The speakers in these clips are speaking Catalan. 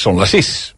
Són les 6.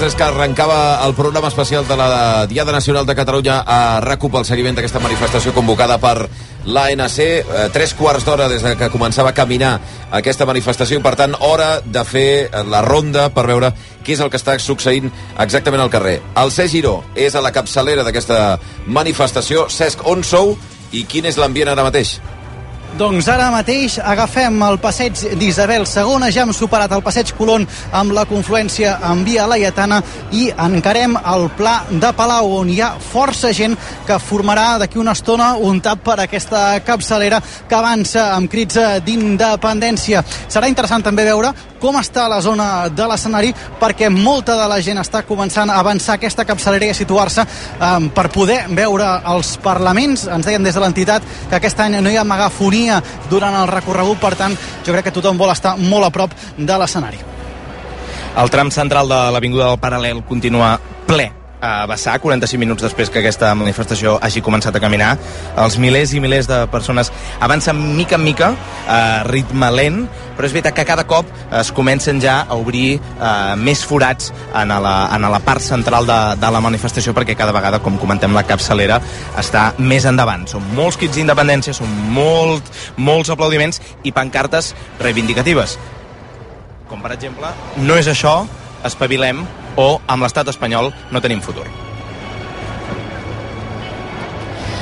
Hores des que arrencava el programa especial de la Diada Nacional de Catalunya a RACUP el seguiment d'aquesta manifestació convocada per l'ANC. Eh, tres quarts d'hora des de que començava a caminar aquesta manifestació i, per tant, hora de fer la ronda per veure què és el que està succeint exactament al carrer. El Cesc Giró és a la capçalera d'aquesta manifestació. Cesc, on sou i quin és l'ambient ara mateix? Doncs ara mateix agafem el passeig d'Isabel II, ja hem superat el passeig Colón amb la confluència amb Via Laietana i encarem el Pla de Palau, on hi ha força gent que formarà d'aquí una estona un tap per aquesta capçalera que avança amb crits d'independència. Serà interessant també veure com està la zona de l'escenari perquè molta de la gent està començant a avançar aquesta capçalera i a situar-se eh, per poder veure els parlaments. Ens deien des de l'entitat que aquest any no hi ha megafonia durant el recorregut, per tant, jo crec que tothom vol estar molt a prop de l'escenari. El tram central de l'Avinguda del Paral·lel continua ple a vessar 45 minuts després que aquesta manifestació hagi començat a caminar. Els milers i milers de persones avancen mica en mica, a ritme lent, però és veritat que cada cop es comencen ja a obrir eh, més forats en la, en la part central de, de la manifestació perquè cada vegada, com comentem, la capçalera està més endavant. Són molts crits d'independència, són molt, molts aplaudiments i pancartes reivindicatives. Com, per exemple, no és això, espavilem, o amb l'estat espanyol no tenim futur.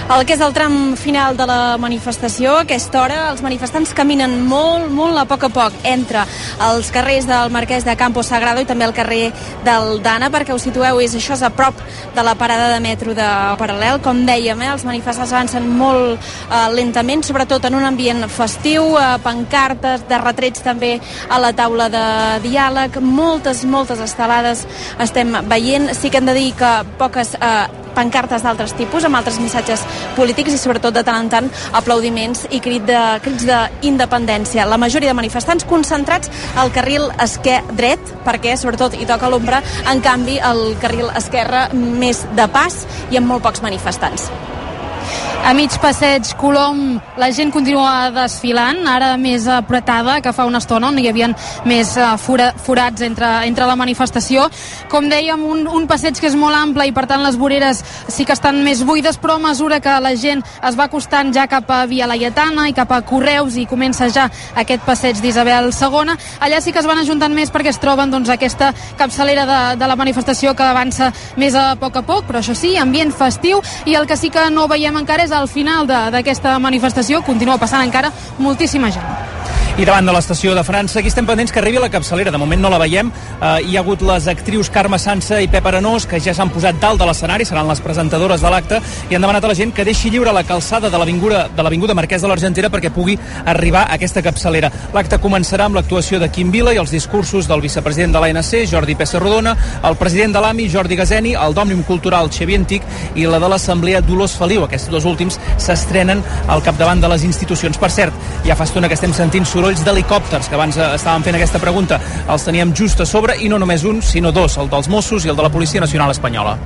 El que és el tram final de la manifestació, a aquesta hora els manifestants caminen molt, molt a poc a poc entre els carrers del Marquès de Campo Sagrado i també el carrer del Dana, perquè us situeu, és, això és a prop de la parada de metro de Paral·lel. Com dèiem, eh, els manifestants avancen molt eh, lentament, sobretot en un ambient festiu, eh, pancartes, de retrets també a la taula de diàleg, moltes, moltes estelades estem veient. Sí que hem de dir que poques eh, pancartes d'altres tipus, amb altres missatges polítics i sobretot de tant en tant aplaudiments i crit de, crits d'independència. La majoria de manifestants concentrats al carril esquer dret, perquè sobretot hi toca l'ombra, en canvi el carril esquerre més de pas i amb molt pocs manifestants. A mig passeig Colom la gent continua desfilant, ara més apretada que fa una estona on hi havia més uh, fora, forats entre, entre la manifestació. Com dèiem, un, un passeig que és molt ample i per tant les voreres sí que estan més buides, però a mesura que la gent es va acostant ja cap a Via Laietana i cap a Correus i comença ja aquest passeig d'Isabel II, allà sí que es van ajuntant més perquè es troben doncs, aquesta capçalera de, de la manifestació que avança més a poc a poc, però això sí, ambient festiu i el que sí que no veiem encara és al final d'aquesta manifestació continua passant encara moltíssima gent. I davant de l'estació de França, aquí estem pendents que arribi la capçalera. De moment no la veiem. Uh, hi ha hagut les actrius Carme Sansa i Pep Arenós, que ja s'han posat dalt de l'escenari, seran les presentadores de l'acte, i han demanat a la gent que deixi lliure la calçada de l'Avinguda de l'Avinguda Marquès de l'Argentera perquè pugui arribar a aquesta capçalera. L'acte començarà amb l'actuació de Quim Vila i els discursos del vicepresident de l'ANC, Jordi Rodona, el president de l'AMI, Jordi Gazeni, el d'Òmnium Cultural, Xavier Antic, i la de l'Assemblea Dolors Feliu. Aquests dos últims s'estrenen al capdavant de les institucions. Per cert, ja fa estona que estem sentint sorolls d'helicòpters, que abans eh, estàvem fent aquesta pregunta. Els teníem just a sobre, i no només un, sinó dos, el dels Mossos i el de la Policia Nacional Espanyola.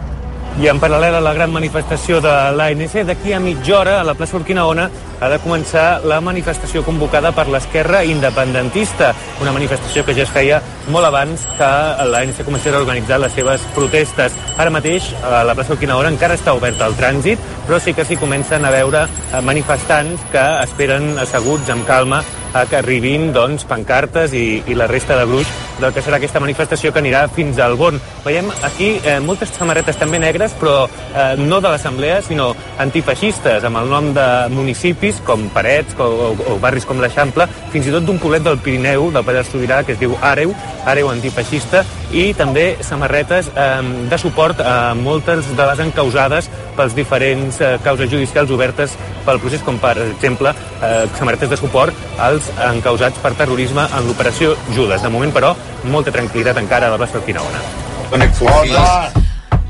I en paral·lel a la gran manifestació de l'ANC, d'aquí a mitja hora, a la plaça Urquinaona, ha de començar la manifestació convocada per l'esquerra independentista, una manifestació que ja es feia molt abans que l'ANC comencés a organitzar les seves protestes. Ara mateix, a la plaça Urquinaona encara està oberta el trànsit, però sí que s'hi comencen a veure manifestants que esperen asseguts amb calma a que arribin doncs, pancartes i, i la resta de gruix del que serà aquesta manifestació que anirà fins al Bon. Veiem aquí eh, moltes samarretes també negres, però eh, no de l'Assemblea, sinó antifeixistes, amb el nom de municipis com Parets o, o, o barris com l'Eixample, fins i tot d'un poblet del Pirineu, del Pallars Sobirà, que es diu Àreu, Àreu antifeixista, i també samarretes eh, de suport a moltes de les encausades pels diferents eh, causes judicials obertes pel procés, com per exemple eh, samarretes de suport als encausats per terrorisme en l'operació Judes. De moment, però, molta tranquil·litat encara a la plaça Urquinaona.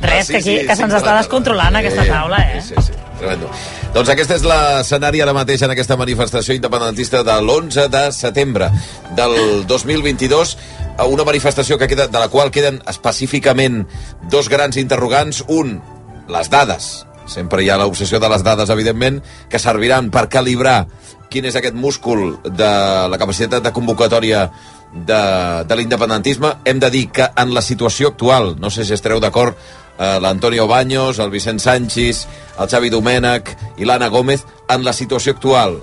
Res, que, aquí, que se'ns està descontrolant aquesta taula, eh? Sí, sí. Tremendo. Doncs aquest és l'escenari ara mateix en aquesta manifestació independentista de l'11 de setembre del 2022 a una manifestació que queda, de la qual queden específicament dos grans interrogants. Un, les dades. Sempre hi ha l'obsessió de les dades, evidentment, que serviran per calibrar quin és aquest múscul de la capacitat de convocatòria de, de l'independentisme. Hem de dir que en la situació actual, no sé si estareu d'acord, eh, l'Antonio Baños, el Vicent Sánchez, el Xavi Domènech i l'Anna Gómez, en la situació actual,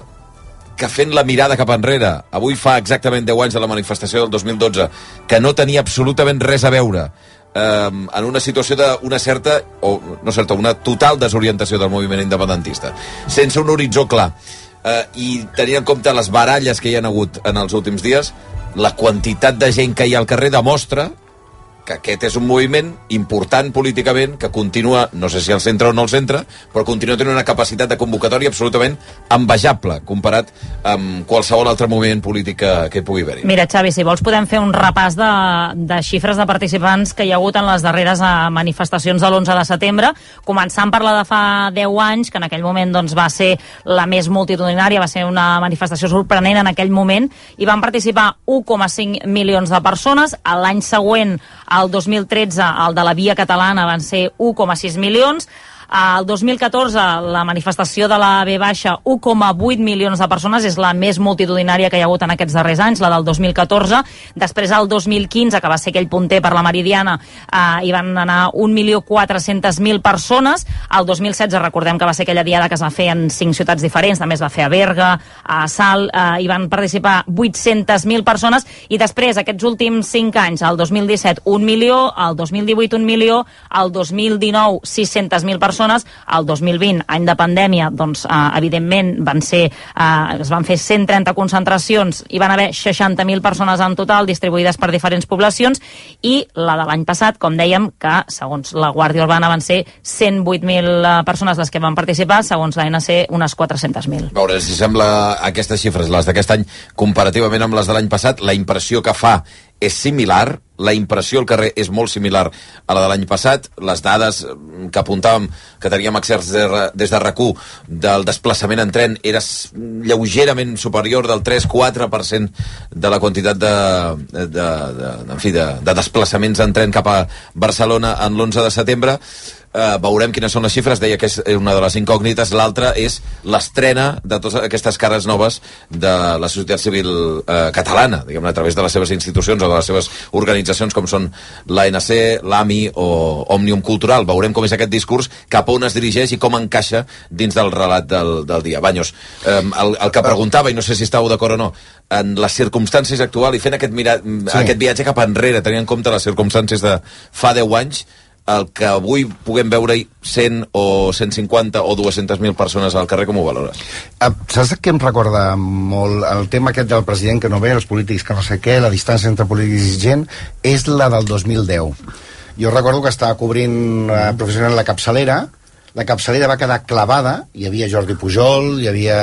que fent la mirada cap enrere, avui fa exactament 10 anys de la manifestació del 2012, que no tenia absolutament res a veure eh, en una situació d'una certa, o no certa, una total desorientació del moviment independentista, sense un horitzó clar. Eh, I tenint en compte les baralles que hi han hagut en els últims dies, la quantitat de gent que hi ha al carrer demostra que aquest és un moviment important políticament que continua, no sé si al centre o no al centre, però continua tenint una capacitat de convocatòria absolutament envejable comparat amb qualsevol altre moviment polític que, pugui haver-hi. Mira, Xavi, si vols podem fer un repàs de, de xifres de participants que hi ha hagut en les darreres eh, manifestacions de l'11 de setembre, començant per la de fa 10 anys, que en aquell moment doncs, va ser la més multitudinària, va ser una manifestació sorprenent en aquell moment, i van participar 1,5 milions de persones. L'any següent, el 2013, el de la Via Catalana van ser 1,6 milions. El 2014, la manifestació de la B baixa, 1,8 milions de persones, és la més multitudinària que hi ha hagut en aquests darrers anys, la del 2014. Després, el 2015, que va ser aquell punter per la Meridiana, eh, hi van anar 1.400.000 persones. El 2016, recordem que va ser aquella diada que es va fer en cinc ciutats diferents, també es va fer a Berga, a Salt, eh, hi van participar 800.000 persones, i després, aquests últims cinc anys, el 2017, 1 milió, el 2018, 1 milió, el 2019, 600.000 persones, el 2020, any de pandèmia, doncs, eh, evidentment, van ser, eh, es van fer 130 concentracions, hi van haver 60.000 persones en total, distribuïdes per diferents poblacions, i la de l'any passat, com dèiem, que segons la Guàrdia Urbana van ser 108.000 persones les que van participar, segons l'ANC unes 400.000. A veure si sembla aquestes xifres, les d'aquest any, comparativament amb les de l'any passat, la impressió que fa és similar, la impressió al carrer és molt similar a la de l'any passat, les dades mm, que apuntàvem, que teníem accés des de, RAC1 del desplaçament en tren era lleugerament superior del 3-4% de la quantitat de, de, de, en fi, de, de desplaçaments en tren cap a Barcelona en l'11 de setembre, eh, veurem quines són les xifres, deia que és una de les incògnites, l'altra és l'estrena de totes aquestes cares noves de la societat civil eh, catalana, diguem a través de les seves institucions o de les seves organitzacions com són l'ANC, l'AMI o Òmnium Cultural. Veurem com és aquest discurs, cap a on es dirigeix i com encaixa dins del relat del, del dia. Banyos, eh, el, el que preguntava, i no sé si estàu d'acord o no, en les circumstàncies actuals i fent aquest, mirat, sí. aquest viatge cap enrere, tenint en compte les circumstàncies de fa 10 anys, el que avui puguem veure 100 o 150 o 200.000 persones al carrer, com ho valores? Ah, Saps què em recorda molt el tema aquest del president que no ve, els polítics que no sé què, la distància entre polítics i gent, és la del 2010. Jo recordo que estava cobrint eh, professional la capçalera, la capçalera va quedar clavada, hi havia Jordi Pujol, hi havia...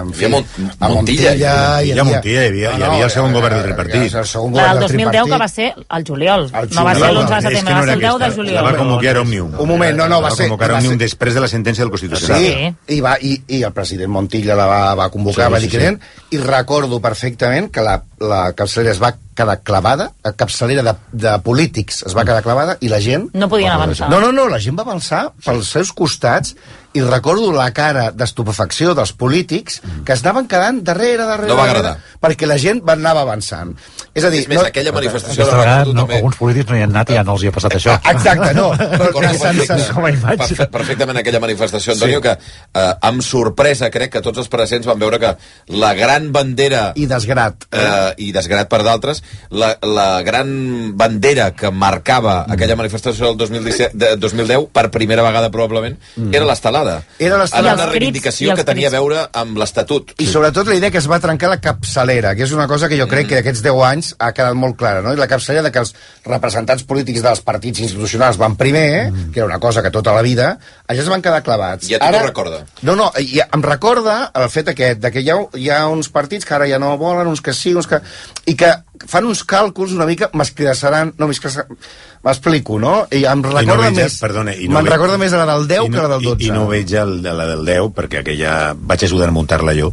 En Hi havia Mont- a Montilla, hi Montilla, Montilla, hi havia- hi havia el segon govern del tripartit. El segon govern del del 2010 tripartit. que va ser el juliol, El no va ser juliol, l'11 de setembre, no va ser el 10 de juliol. La va convocar Òmnium. Un moment, no, no, va la ser- Va convocar va Òmnium després de la sentència del Constitucional. Sí, i, va, i, i el president Montilla la va, va convocar, Sí, va sí, dir que sí. eren, i recordo perfectament que la, la capçalera es va quedar clavada, la capçalera de, de polítics es va quedar clavada i la gent... No podien avançar. No, no, no, la gent va avançar pels seus costats i recordo la cara d'estupefacció dels polítics que es anaven quedant darrere, darrere, No va darrere, perquè la gent va anava avançant. És a dir, És més, aquella manifestació... Aquesta la vegada recordo no, també. alguns polítics no hi han anat i ja no els hi ha passat això. Exacte, no. Però Recordo la sensació... perfecte- com a imatge. perfe- perfectament aquella manifestació, Antonio, sí. que eh, amb sorpresa crec que tots els presents van veure que la gran bandera I desgrat. eh, i desgrat per d'altres, la, la gran bandera que marcava Mm. aquella manifestació del 2017, de, 2010, per primera vegada probablement, era l'estelada. Mm. Era l'estelada. I Era una crits, reivindicació que tenia a veure amb l'Estatut. I sobretot la idea que es va trencar la capçalera, que és una cosa que jo Mm. crec que aquests 10 anys ha quedat molt clara, no? I la capçalera de que els representants polítics dels partits institucionals van primer, que era una cosa que tota la vida, allà es van quedar clavats. I a tu t'ho recorda? No, no, i em recorda el fet aquest, de que hi ha, hi ha uns partits que ara ja no volen, uns que sí, uns que... i que fan uns càlculs una mica masclassaran, no, masclassaran, M'explico, no? I em recorda veig, més... Perdona, i no Me'n veig- recorda més la del 10 i no, que la del 12. I, i no veig el, de la del 10, perquè aquella... Vaig ajudar a muntar-la jo,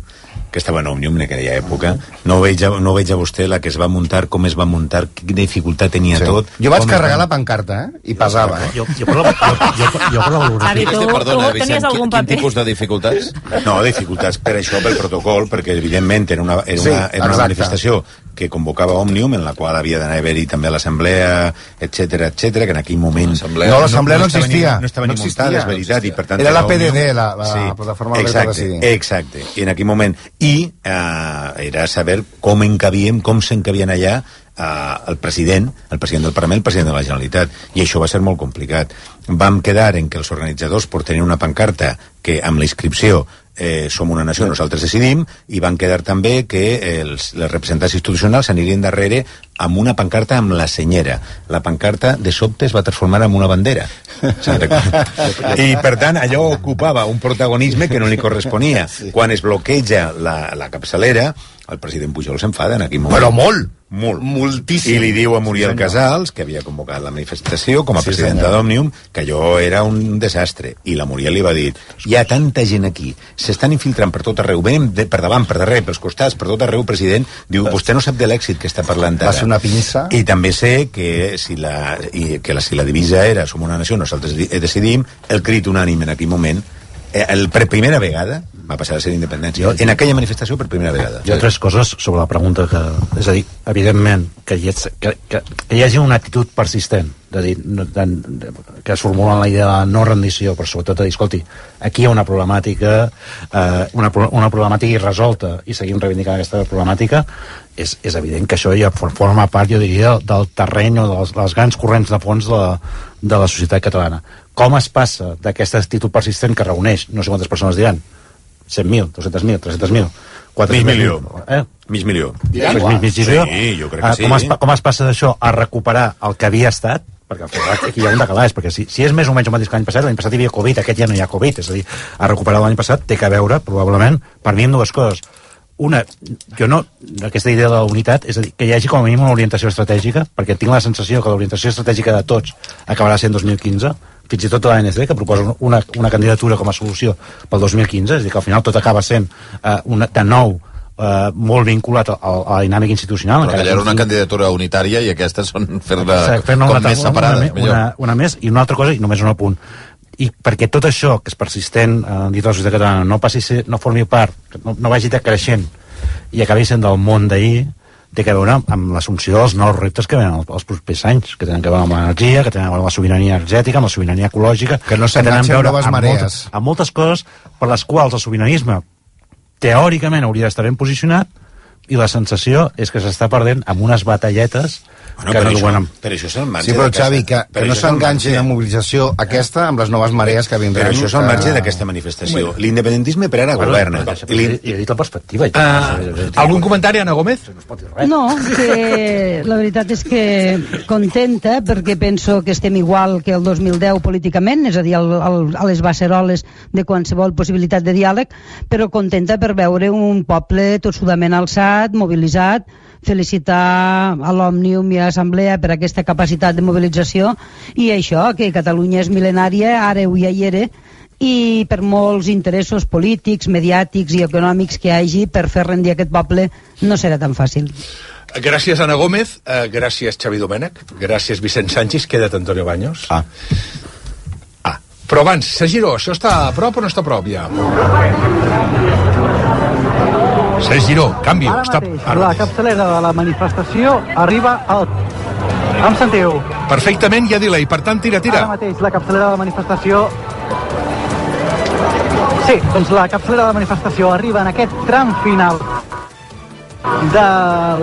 que estava en Òmnium en aquella època. No veig, a, no veig a vostè la que es va muntar, com es va muntar, quina dificultat tenia Sí. tot. Jo vaig carregar va- la pancarta, eh? I pesava, eh? Jo, jo, per la, jo, jo, jo per la valoració... Tu, perdona, tu Vicent, tenies quin, algun quin paper? tipus de dificultats? No, dificultats per això, pel protocol, perquè evidentment era una, era Sí, una, era una exacte. manifestació que convocava Òmnium, en la qual havia d'anar a haver-hi també l'assemblea, etc etc que en aquell moment... L'assemblea. No, l'assemblea no, estava existia. Ni, no estava no ni muntada, existia. és veritat, i per tant... Era la. PDD, la, la plataforma del dret a exacte, decidir. exacte, i en aquell moment. I eh, era saber com encabíem, com s'encabien allà eh, el president, el president del Parlament, el president de la Generalitat, i això va ser molt complicat. Vam quedar en que els organitzadors portarien una pancarta que amb la inscripció eh, som una nació, nosaltres decidim, i van quedar també que els, les representants institucionals anirien darrere amb una pancarta amb la senyera. La pancarta de sobte es va transformar en una bandera. I per tant allò ocupava un protagonisme que no li corresponia. Quan es bloqueja la, la capçalera, el president Pujol s'enfada en aquell moment. Però molt. Molt. Moltíssim. I li diu a Muriel Sí, senyor. Casals, que havia convocat la manifestació com a Sí, presidenta d'Òmnium, que allò era un desastre. I la Muriel li va dir, hi ha tanta gent aquí, s'estan infiltrant per tot arreu, venen de, per davant, per darrere, pels costats, per tot arreu, president. Diu, vostè no sap de l'èxit que està parlant Va ara. ser una pinça. I també sé que si la, i que la, si la divisa era som una nació, nosaltres di- decidim, el crit unànime en aquell moment, eh, el, per primera vegada, va passar a ser independència. Jo- en aquella manifestació per primera vegada. Ha tres coses sobre la pregunta que... És a dir, evidentment, que hi, és, que, que, que hi hagi una actitud persistent, de dir, no, de, de, que es formula la idea de la no rendició, però sobretot de dir, escolti, aquí hi ha una problemàtica, eh, una, una problemàtica irresolta, i seguim reivindicant aquesta problemàtica, és, és evident que això ja for- forma part, jo diria, del terreny o de les, les grans corrents de fons de la, de la societat catalana. Com es passa d'aquesta actitud persistent que reuneix, no sé quantes persones diran, 100.000, 200.000, 300.000, 400.000... Mig milió. Eh? Mig milió. Ja, mig, mig milió. Sí, jo crec que Ah, sí. Com es, com es passa d'això a recuperar el que havia estat? Perquè aquí hi ha un decalatge, perquè si, si és més o menys el mateix que l'any passat, l'any passat hi havia Covid, aquest ja no hi ha Covid, és a dir, a recuperar l'any passat té que veure, probablement, per mi, en dues coses. Una, jo no, aquesta idea de la unitat, és a dir, que hi hagi com a mínim una orientació estratègica, perquè tinc la sensació que l'orientació estratègica de tots acabarà sent 2015, fins i tot l'ANC, que proposa una, una candidatura com a solució pel 2015, és a dir, que al final tot acaba sent eh, una, de nou eh, molt vinculat a, a, la dinàmica institucional. Però aquella era una candidatura unitària i aquestes són fer-la fer-ne com una, més una, separades, una, una, una més, i una altra cosa, i només un apunt. I perquè tot això, que és persistent eh, dit de la societat catalana, no, passi ser, no formi part, no, no vagi decreixent i acabi sent del món d'ahir, té que veure amb l'assumpció dels nous reptes que venen els, propers anys, que tenen que veure amb l'energia, que tenen a veure amb la sobirania energètica, amb la sobirania ecològica, Que no a s'enganxen veure noves amb marees. Moltes, amb moltes coses per les quals el sobiranisme teòricament hauria d'estar ben posicionat i la sensació és que s'està perdent amb unes batalletes Bueno, que per, no això, duen amb... per això és el marge Sí, però Xavi, que, que no el s'enganxi la mobilització aquesta amb les noves marees que vindran. Però això és el marge d'aquesta manifestació. L'independentisme per ara governa. I he dit la perspectiva. Uh, algun comentari, Ana Gómez? No, que la veritat és que contenta perquè penso que estem igual que el 2010 políticament, és a dir, al, al, a les baceroles de qualsevol possibilitat de diàleg, però contenta per veure un poble tossudament alçat, mobilitzat, felicitar a l'Òmnium i a l'Assemblea per aquesta capacitat de mobilització i això, que Catalunya és mil·lenària, ara ho ja hi era, i per molts interessos polítics, mediàtics i econòmics que hi hagi per fer rendir aquest poble no serà tan fàcil. Gràcies, Ana Gómez. Uh, gràcies, Xavi Domènech. Gràcies, Vicent Sánchez. Queda't, Antonio Baños. Ah. Ah. Però abans, Sergiró, això està a prop o no està a prop, ja? Sergi Giró, canvi. Ara està... mateix, la capçalera de la manifestació arriba al... Em sentiu? Perfectament, hi ha delay. Per tant, tira, tira. Ara mateix la capçalera de la manifestació... Sí, doncs la capçalera de la manifestació arriba en aquest tram final de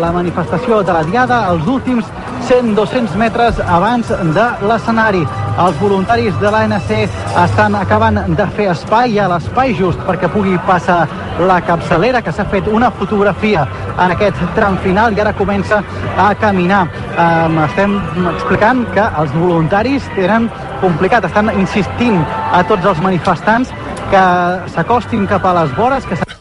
la manifestació de la Diada, els últims 100-200 metres abans de l'escenari. Els voluntaris de l'ANC estan acabant de fer espai, a l'espai just perquè pugui passar la capçalera, que s'ha fet una fotografia en aquest tram final i ara comença a caminar. Um, estem explicant que els voluntaris tenen complicat, estan insistint a tots els manifestants que s'acostin cap a les vores, que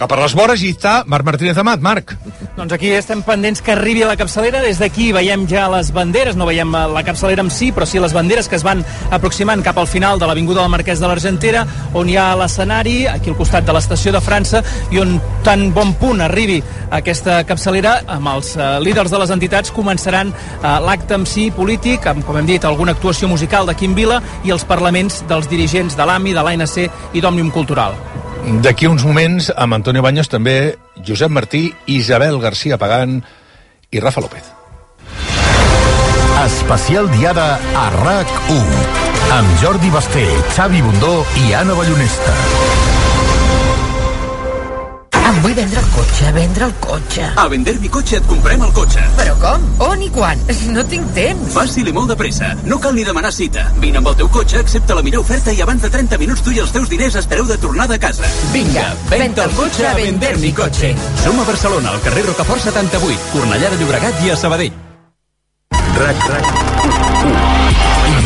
cap a les vores i està Marc Martínez Amat. Marc. Doncs aquí estem pendents que arribi a la capçalera. Des d'aquí veiem ja les banderes, no veiem eh, la capçalera en si, però sí les banderes que es van aproximant cap al final de l'Avinguda del Marquès de l'Argentera, on hi ha l'escenari, aquí al costat de l'estació de França, i on tan bon punt arribi aquesta capçalera, amb els eh, líders de les entitats començaran eh, l'acte en si polític, amb, com hem dit, alguna actuació musical de Quim Vila i els parlaments dels dirigents de l'AMI, de l'ANC i d'Òmnium Cultural. D'aquí uns moments, amb Antonio Baños, també Josep Martí, Isabel García Pagán i Rafa López. Especial Diada a RAC1 amb Jordi Basté, Xavi Bundó i Anna Ballonesta. Em vull vendre el cotxe, vendre el cotxe. A vender mi cotxe et comprem el cotxe. Però com? On i quan? No tinc temps. Fàcil i molt de pressa. No cal ni demanar cita. Vine amb el teu cotxe, accepta la millor oferta i abans de 30 minuts tu i els teus diners espereu de tornada a casa. Vinga, venta el cotxe a vender mi cotxe. Som a Barcelona, al carrer Rocafort 78, Cornellà de Llobregat i a Sabadell. RAC, RAC,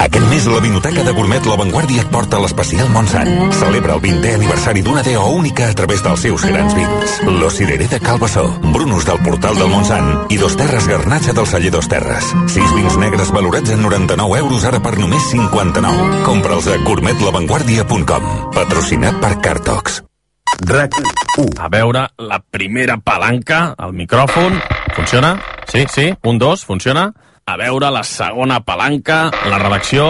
Aquest mes la Vinoteca de Gourmet La Vanguardia et porta l'especial Montsant. Celebra el 20è aniversari d'una DO única a través dels seus grans vins. Lo Cirerer de Calbassó, Brunus del Portal del Montsant i Dos Terres Garnatxa del celler Dos Terres. Sis vins negres valorats en 99 euros ara per només 59. Compra'ls a gourmetlavanguardia.com. Patrocinat per Cartox. RAC 1. A veure, la primera palanca, el micròfon, funciona? Sí, sí, un, dos, funciona? A veure, la segona palanca, la redacció...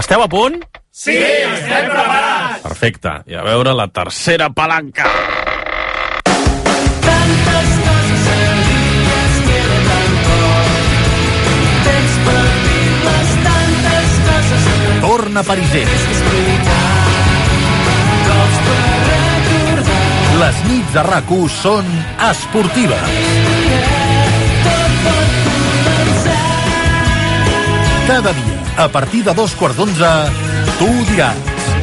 Esteu a punt? Sí, estem preparats! Perfecte. I a veure, la tercera palanca. Torna Pariser. Les nits de rac són esportives. Cada dia, a partir de dos quarts d'onze, tu diràs,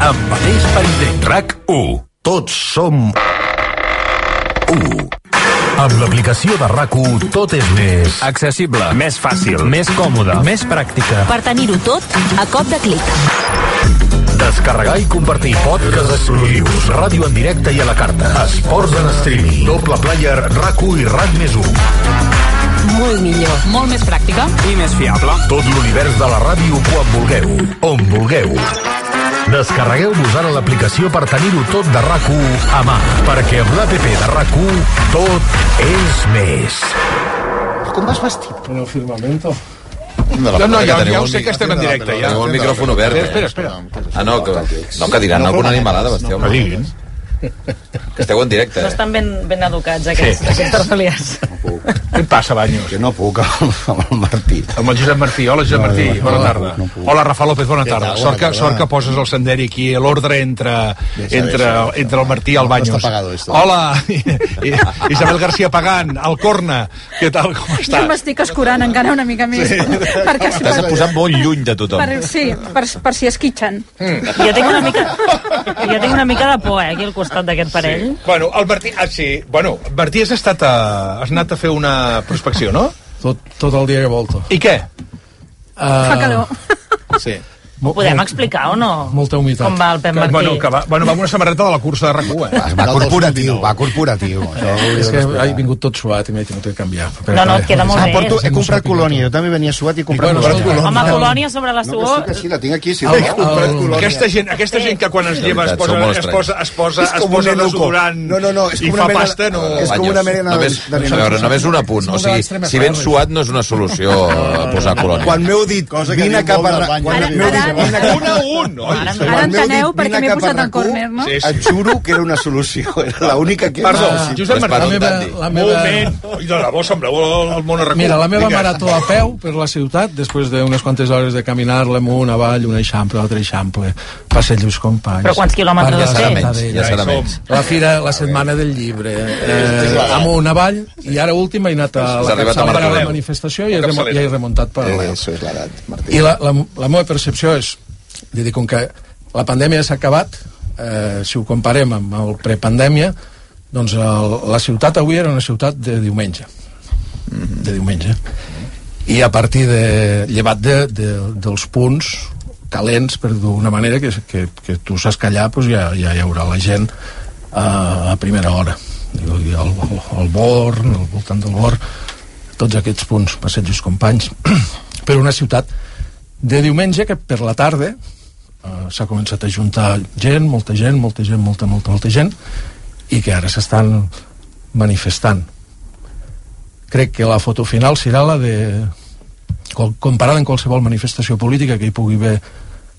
amb Aleix Pariser. RAC 1. Tots som 1. Amb l'aplicació de rac tot és més... Accessible. Més fàcil. Més còmode. Més pràctica. Per tenir-ho tot a cop de clic. Descarregar i compartir podcasts exclusius, ràdio en directe i a la carta, esports en streaming, doble player, rac i RAC més 1. Molt millor. Molt més pràctica. I més fiable. Tot l'univers de la ràdio quan vulgueu, on vulgueu. Descarregueu-vos ara l'aplicació per tenir-ho tot de rac a mà, perquè amb l'APP de rac tot és més. Com vas vestit? En el firmamento. No, no, ja, ja ho sé que estem en directe. Ja. Teniu el micròfon obert. Espera, eh? espera. Ah, no, que, no, que diran alguna animalada. Que diguin. Que esteu en directe, No eh? estan ben, ben educats, aquests, Sí. aquests tertulians. Què et passa, Banyos? Que no puc amb el Martí. Amb el Josep Martí. Hola, Josep No, Martí. no, Bona no, tarda. no puc. Hola, Rafa López. Bona Què tarda. tal? Sort que, Bona sort tarda. que poses el senderi aquí, l'ordre entre, Deixa, entre, deixa. entre el Martí i el No, Banyos. està apagado esto. Hola, Isabel García Pagán, al Corna. Què tal, com Jo estàs? m'estic escurant encara una mica més. Sí. perquè si T'has posat molt lluny de tothom. per, sí, per, per si esquitxen. Jo tinc una mica, jo tinc una mica de por, eh, aquí al costat d'aquest parell. Bueno, el Martí... Ah, sí. Bueno, Martí, has, estat a, has anat a fer una prospecció, no? Tot, tot el dia que volto. I què? Uh, Fa calor. Sí. Ho podem explicar o no? Molta humitat. Com va el Pep Que, Martí? bueno, que va, bueno, va amb una samarreta de la cursa de RAC1, eh? Va corporatiu, va corporatiu. Això ho És que he vingut tot suat i m'he tingut que canviar. No, no, et queda molt Ah, bé. porto, he comprat colònia, jo també venia suat i he comprat bueno, colònia. Home, colònia sobre la No, suor... que sí, que sí, la tinc aquí, sí. El- he comprat colònia. Aquesta gent, aquesta gent que quan es lleva es posa, es posa, es posa, es posa desodorant No, no, no, és i com fa una mena- pasta, no... és com una mena de- a veure, només un apunt. O sigui, si ben suat no és una solució a posar colònia. Quan m'heu dit, vine cap a... Quan m'heu dit, ara- vine cap Un a un! Oi? Ara- Ara enteneu per què m'he posat en RAC1, córner, no? Sí, sí. Et juro que era una solució, era l'única que... Perdó, era. Josep Martí. La meva, la meva, Moment! Oi, de debò, sembleu el, món a RAC1. mira, la meva Vinga. marató a peu per la ciutat, després d'unes quantes hores de caminar-la amunt, avall, un eixample, l'altre eixample, passeig dels companys. Però quants quilòmetres has la fet? Ja serà menys. La fira, la setmana del llibre, eh, amunt, avall, i ara última he anat a la a capçalera de la manifestació i he, remuntat per Eh. Això és l'edat, Martí. I la, la, la meva percepció és, vull dir, com que La pandèmia s'ha acabat, eh, si ho comparem amb el prepandèmia, doncs el, la ciutat avui era una ciutat de diumenge. De diumenge. I a partir de... llevat de, de, dels punts calents, per d'una manera que, que, que tu saps que allà doncs, ja, ja hi haurà la gent a, a primera hora. El, el, el Born, al voltant del Born, tots aquests punts, passejos companys, per una ciutat de diumenge que per la tarda eh, s'ha començat a juntar gent, molta gent, molta gent, molta, molta, molta gent, i que ara s'estan manifestant. Crec que la foto final serà la de comparada amb qualsevol manifestació política que hi pugui haver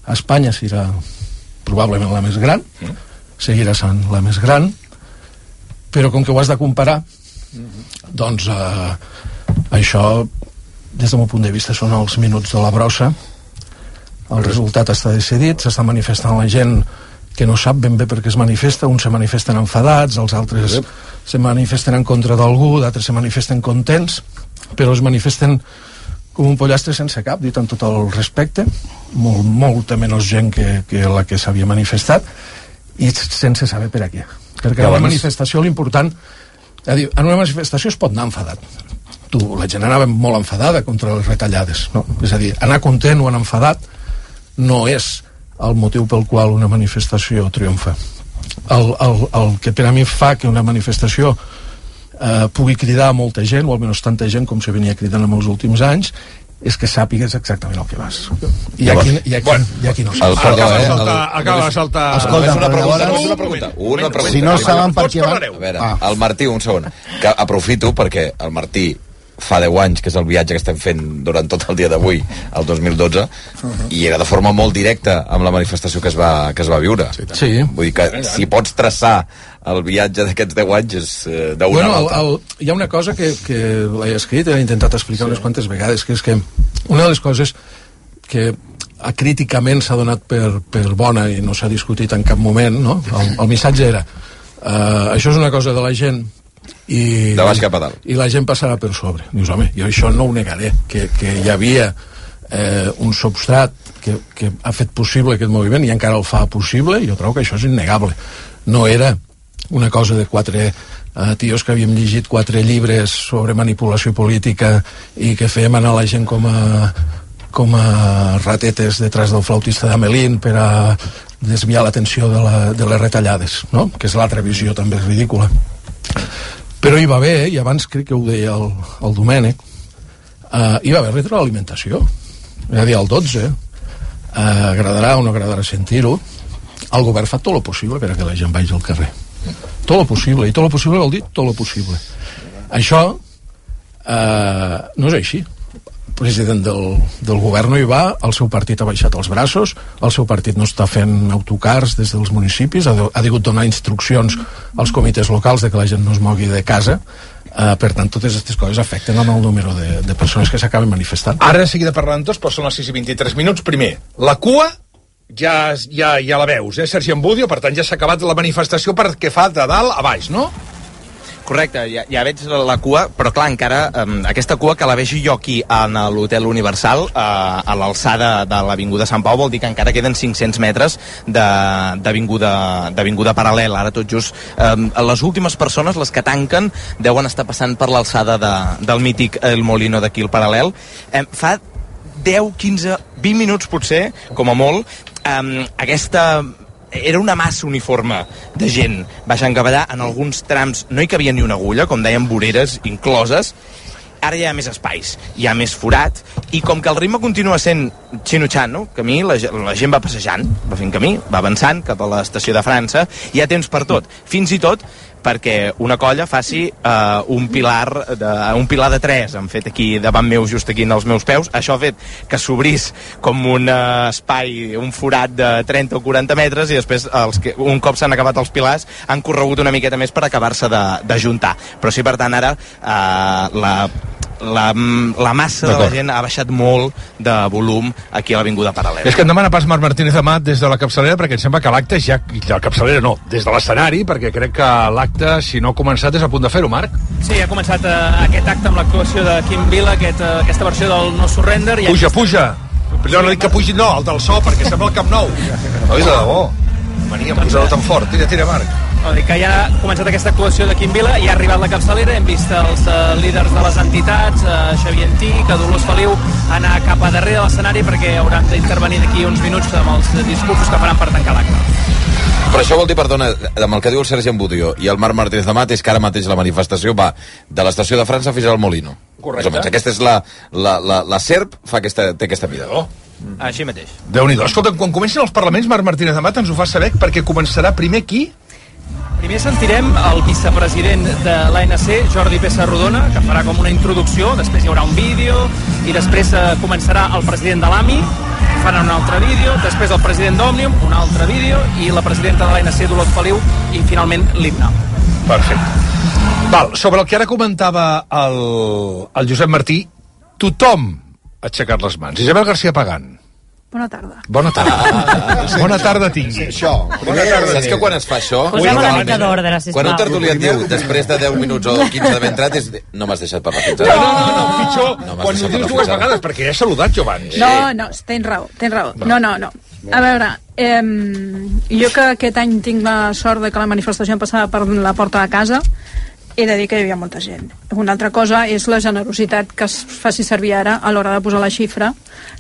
a Espanya serà probablement la més gran seguirà sent la més gran però com que ho has de comparar doncs eh, això des del meu punt de vista són els minuts de la brossa el resultat està decidit s'està manifestant la gent que no sap ben bé per què es manifesta uns se manifesten enfadats, els altres se manifesten en contra d'algú, d'altres se manifesten contents però es manifesten com un pollastre sense cap, dit amb tot el respecte, molt, molta menys gent que, que la que s'havia manifestat, i sense saber per a què. Perquè a la manifestació l'important... Dir, en una manifestació es pot anar enfadat. Tu, la gent anava molt enfadada contra les retallades, no? És a dir, anar content o anar enfadat no és el motiu pel qual una manifestació triomfa. El, el, el que per a mi fa que una manifestació eh, pugui cridar a molta gent, o almenys tanta gent com se venia cridant en els últims anys, és que sàpigues exactament el que vas. I aquí, i aquí, i aquí no El, perdó, Acaba de eh? saltar, el- acaba de saltar... Escolta, Escolta, una pregunta, llavors- només una pregunta. Una pregunta. Si no saben per què van... A veure, Ah. el Martí, un segon. Que aprofito perquè el Martí fa 10 anys, que és el viatge que estem fent durant tot el dia d'avui, el 2012, i era de forma molt directa amb la manifestació que es va, que es va viure. Sí. Vull dir que si pots traçar el viatge d'aquests 10 anys és eh, d'una Bueno, a el, l'altra. el, hi ha una cosa que, que l'he escrit, he intentat explicar sí. unes quantes vegades, que és que una de les coses que a, críticament s'ha donat per, per bona i no s'ha discutit en cap moment, no? el, el missatge era uh, això és una cosa de la gent i, De baix cap a dalt. i la gent passarà per sobre. Dius, home, jo això no ho negaré, que, que hi havia eh, un substrat que, que ha fet possible aquest moviment i encara el fa possible, i jo trobo que això és innegable. No era una cosa de quatre eh, tios que havíem llegit quatre llibres sobre manipulació política i que fèiem anar la gent com a, com a ratetes detrás del flautista d'Amelín per a desviar l'atenció de, la, de les retallades, no? que és l'altra visió també ridícula. Però hi va haver, i abans crec que ho deia el, el Domènec, uh, hi va haver retroalimentació. És a dir, el 12, uh, agradarà o no agradarà sentir-ho, el govern fa tot el possible per a que la gent vagi al carrer. Tot el possible, i tot el possible vol dir tot el possible. Això uh, no és així. President del, del govern no hi va, el seu partit ha baixat els braços, el seu partit no està fent autocars des dels municipis, ha, de, ha degut donar instruccions als comitès locals de que la gent no es mogui de casa, uh, per tant totes aquestes coses afecten el número de, de persones que s'acaben manifestant. Ara de seguida parlant tots, però són les 6 i 23 minuts. Primer, la cua ja, ja, ja la veus, eh, Sergi Ambudio? Per tant, ja s'ha acabat la manifestació perquè fa de dalt a baix, no? Correcte, ja, ja veig la cua, però clar, encara um, aquesta cua que la vegi jo aquí en l'Hotel Universal, uh, a l'alçada de l'Avinguda Sant Pau, vol dir que encara queden 500 metres d'avinguda paral·lela. Ara tot just um, les últimes persones, les que tanquen, deuen estar passant per l'alçada de, del mític El Molino d'aquí al paral·lel. Um, fa 10, 15, 20 minuts potser, com a molt, um, aquesta era una massa uniforme de gent baixant cap allà, en alguns trams. No hi cabia ni una agulla, com deien voreres incloses, ara hi ha més espais, hi ha més forat, i com que el ritme continua sent xinutxant, camí, la, la gent va passejant, va fent camí, va avançant cap a l'estació de França, hi ha temps per tot, fins i tot perquè una colla faci uh, un, pilar de, un pilar de tres, han fet aquí davant meu, just aquí als meus peus, això ha fet que s'obrís com un uh, espai, un forat de 30 o 40 metres i després els que, un cop s'han acabat els pilars han corregut una miqueta més per acabar-se de, de juntar. Però sí, per tant, ara uh, la la, la massa de la gent ha baixat molt de volum aquí a l'Avinguda Paral·lela. És que em demana pas Marc Martínez Amat des de la capçalera perquè em sembla que l'acte ja... De la capçalera no, des de l'escenari, perquè crec que l'acte, si no ha començat, és a punt de fer-ho, Marc. Sí, ha començat uh, aquest acte amb l'actuació de Quim Vila, aquest, uh, aquesta versió del No Surrender. I Puja, puja. Però no dic que pugi, no, el del so, perquè sembla el Camp Nou. Oi, de debò. Venia, posar-ho tan fort. Tira, tira, Marc. Que ja ha començat aquesta actuació de Quim Vila i ha arribat la capçalera, hem vist els uh, líders de les entitats, uh, Xavier Antic, a Dolors Feliu, anar cap a darrere de l'escenari perquè hauran d'intervenir d'aquí uns minuts amb els discursos que faran per tancar l'acte. Però això vol dir, perdona, amb el que diu el Sergi Embudio i el Marc Martínez de Mat és que ara mateix la manifestació va de l'estació de França fins al Molino. Correcte. Més o menys. Aquesta és la, la, la, la SERP, fa aquesta, té aquesta mida. Oh. Així mateix. Déu-n'hi-do. Escolta, quan comencin els parlaments, Marc Martínez Amat ens ho fa saber perquè començarà primer qui? Primer sentirem el vicepresident de l'ANC, Jordi Pessa Rodona, que farà com una introducció, després hi haurà un vídeo, i després eh, començarà el president de l'AMI, farà un altre vídeo, després el president d'Òmnium, un altre vídeo, i la presidenta de l'ANC, Dolors Feliu, i finalment l'himne. Perfecte. Val, sobre el que ara comentava el, el Josep Martí, tothom ha aixecat les mans. Isabel García Pagant. Bona tarda. Bona tarda. Bona tarda tingui. Això. Bona tarda. Saps que quan es fa això... Posem una mica d'ordre, sisplau. Quan un tertulià et diu, després de 10 minuts o 15 d'haver entrat, és... No m'has deixat parlar fins No, ara. no, no, pitjor, No quan ho dius dues vegades, perquè ja he saludat jo abans. No, no, tens raó, tens raó. No, no, no. A veure, eh, jo que aquest any tinc la sort de que la manifestació em passava per la porta de casa, he de dir que hi havia molta gent. Una altra cosa és la generositat que es faci servir ara a l'hora de posar la xifra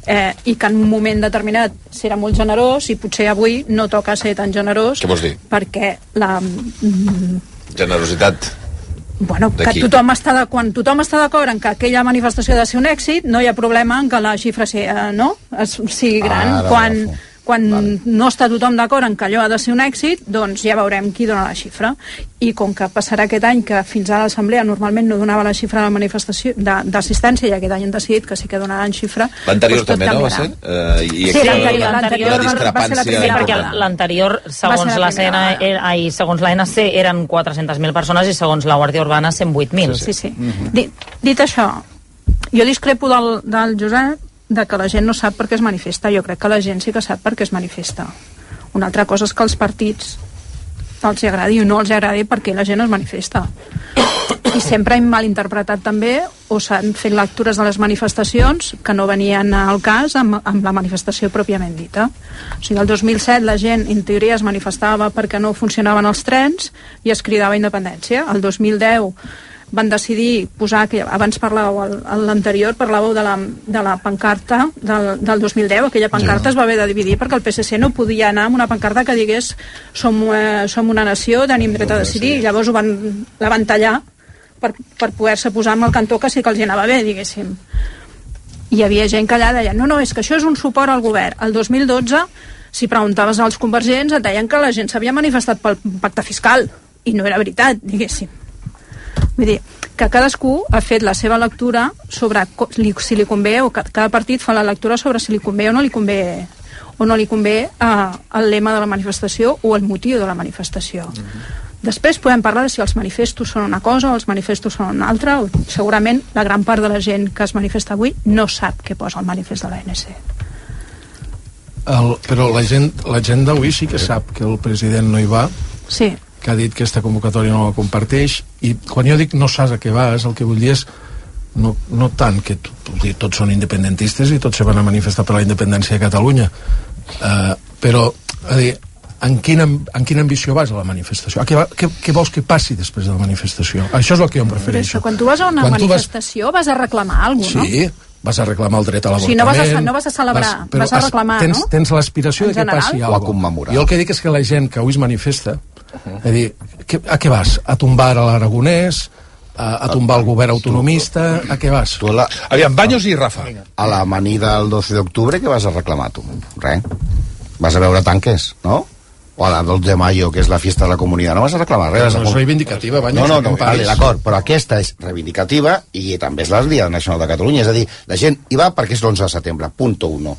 eh, i que en un moment determinat serà molt generós i potser avui no toca ser tan generós Què vols dir? perquè la, mm, Generositat. Bueno, que tothom està de, quan tothom està d'acord en que aquella manifestació ha de ser un èxit, no hi ha problema en que la xifra sigui, eh, no? es, sigui gran. Ara quan agafo. Quan vale. no està tothom d'acord en que allò ha de ser un èxit, doncs ja veurem qui dona la xifra. I com que passarà aquest any que fins a l'Assemblea normalment no donava la xifra de la manifestació de- d'assistència i aquest any han decidit que sí que donaran xifra, L'anterior doncs també, no, va ser? Uh, i Sí, l'anterior- la, l'anterior la va- va ser la discrepància... primera Sí, perquè l'anterior, segons la la primera CNA, vegada. era, ai, segons l'ANC, eren 400.000 persones i segons la Guàrdia Urbana 108.000. Sí, sí. Dit, dit això, jo discrepo del, del Josep de que la gent no sap per què es manifesta. Jo crec que la gent sí que sap per què es manifesta. Una altra cosa és que els partits els agradi o no els agradi perquè la gent es manifesta. I sempre hem malinterpretat també o s'han fet lectures de les manifestacions que no venien al cas amb, amb la manifestació pròpiament dita. O sigui, el 2007 la gent, en teoria, es manifestava perquè no funcionaven els trens i es cridava independència. El 2010 van decidir posar, que abans parlàveu, l'anterior parlàveu de la, de la pancarta del, del 2010, aquella pancarta es va haver de dividir perquè el PSC no podia anar amb una pancarta que digués som, eh, som una nació, tenim dret a decidir, i llavors ho van, la van tallar per, per poder-se posar amb el cantó que sí que els hi anava bé, diguéssim. Hi havia gent que allà deia, no, no, és que això és un suport al govern. El 2012, si preguntaves als convergents, et deien que la gent s'havia manifestat pel pacte fiscal, i no era veritat, diguéssim. Vull dir, que cadascú ha fet la seva lectura sobre si li convé, o ca- cada partit fa la lectura sobre si li convé o no li convé o no li convé eh, el lema de la manifestació o el motiu de la manifestació. Després podem parlar de si els manifestos són una cosa o els manifestos són una altra. O, segurament la gran part de la gent que es manifesta avui no sap què posa el manifest de l'ANC. El, però la gent, la gent d'avui sí que sap que el president no hi va, Sí, que ha dit que aquesta convocatòria no la comparteix, i quan jo dic no saps a què vas, el que vull dir és no, no tant que dir, tots són independentistes i tots se van a manifestar per la independència de Catalunya, uh, però a dir, en quina, en quina ambició vas a la manifestació? A què, va, què, què vols que passi després de la manifestació? Això és el que jo em però refereixo. que quan tu vas a una Quan tu vas- manifestació vas... a reclamar alguna cosa, no? Sí, vas a reclamar el dret a O sigui, no l'avortament... vas a- no vas a celebrar, però vas a reclamar, tens, no? Tens l'aspiració de que general? passi O a alguna cosa. commemorar. Jo el que dic és que la gent que avui es manifesta, és a dir, a què vas? A tombar a l'Aragonès? A, a tombar el govern autonomista? A què vas? Tu a la... Aviam, Banyos i Rafa. A la manida del 12 d'octubre, què vas a reclamar tu? Res. Vas a veure tanques, no? o a la 12 de mayo, que és la fiesta de la comunitat. No vas a reclamar res. Però no és reivindicativa, Banyos. No, no, no vale, d'acord, però aquesta és reivindicativa i també és la Dia Nacional de Catalunya. És a dir, la gent hi va perquè és l'11 de setembre, punto 1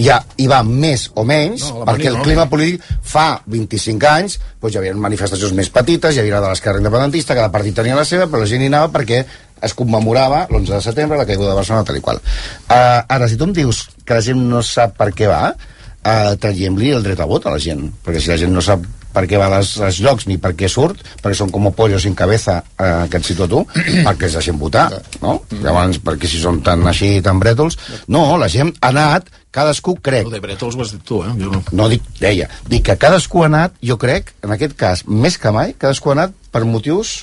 ja hi va més o menys, No, no, perquè el no. clima polític fa 25 anys doncs hi havia manifestacions més petites, hi havia de l'esquerra independentista, cada partit tenia la seva, però la gent hi anava perquè es commemorava l'11 de setembre, la caiguda de Barcelona, tal i qual. Uh, ara, si tu em dius que la gent no sap per què va, uh, traiem-li el dret a vot a la gent, perquè si la gent no sap per què va als, als llocs ni per què surt, perquè són com pollos sin cabeza, eh, que et cito tu, perquè es deixen votar, no? Llavors, perquè si són tan així, tan brètols... No, la gent ha anat, cadascú crec... El de Brètols ho has dit tu, eh? Jo no. No dic, deia, dic que cadascú ha anat, jo crec, en aquest cas, més que mai, cadascú ha anat per motius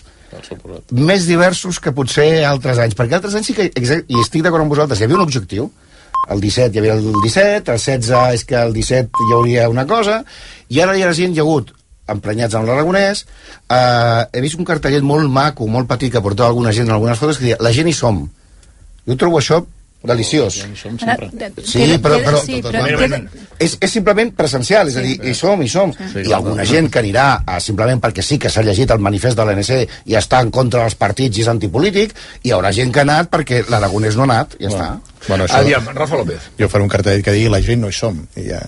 més diversos que potser altres anys, perquè altres anys sí que, i estic d'acord amb vosaltres, hi havia un objectiu, el 17 hi havia el 17, el 16 és que el 17 hi hauria una cosa, i ara hi ha gent, hi ha hagut emprenyats amb l'Aragonès, eh, he vist un cartellet molt maco, molt petit, que portava alguna gent en algunes fotos, que deia, la gent hi som. Jo trobo això deliciós. Sí, però, però, sí, però però queda- és, és simplement presencial, és a dir, hi som, hi som. Sí, I alguna gent que anirà a, simplement perquè sí que s'ha llegit el manifest de l'ANC i està en contra dels partits i és antipolític, i hi haurà gent que ha anat perquè l'Aragonès no ha anat, i ja està. Bueno, això... Aviam, Rafa López. Jo faré un cartell que digui la gent no hi som. I ja.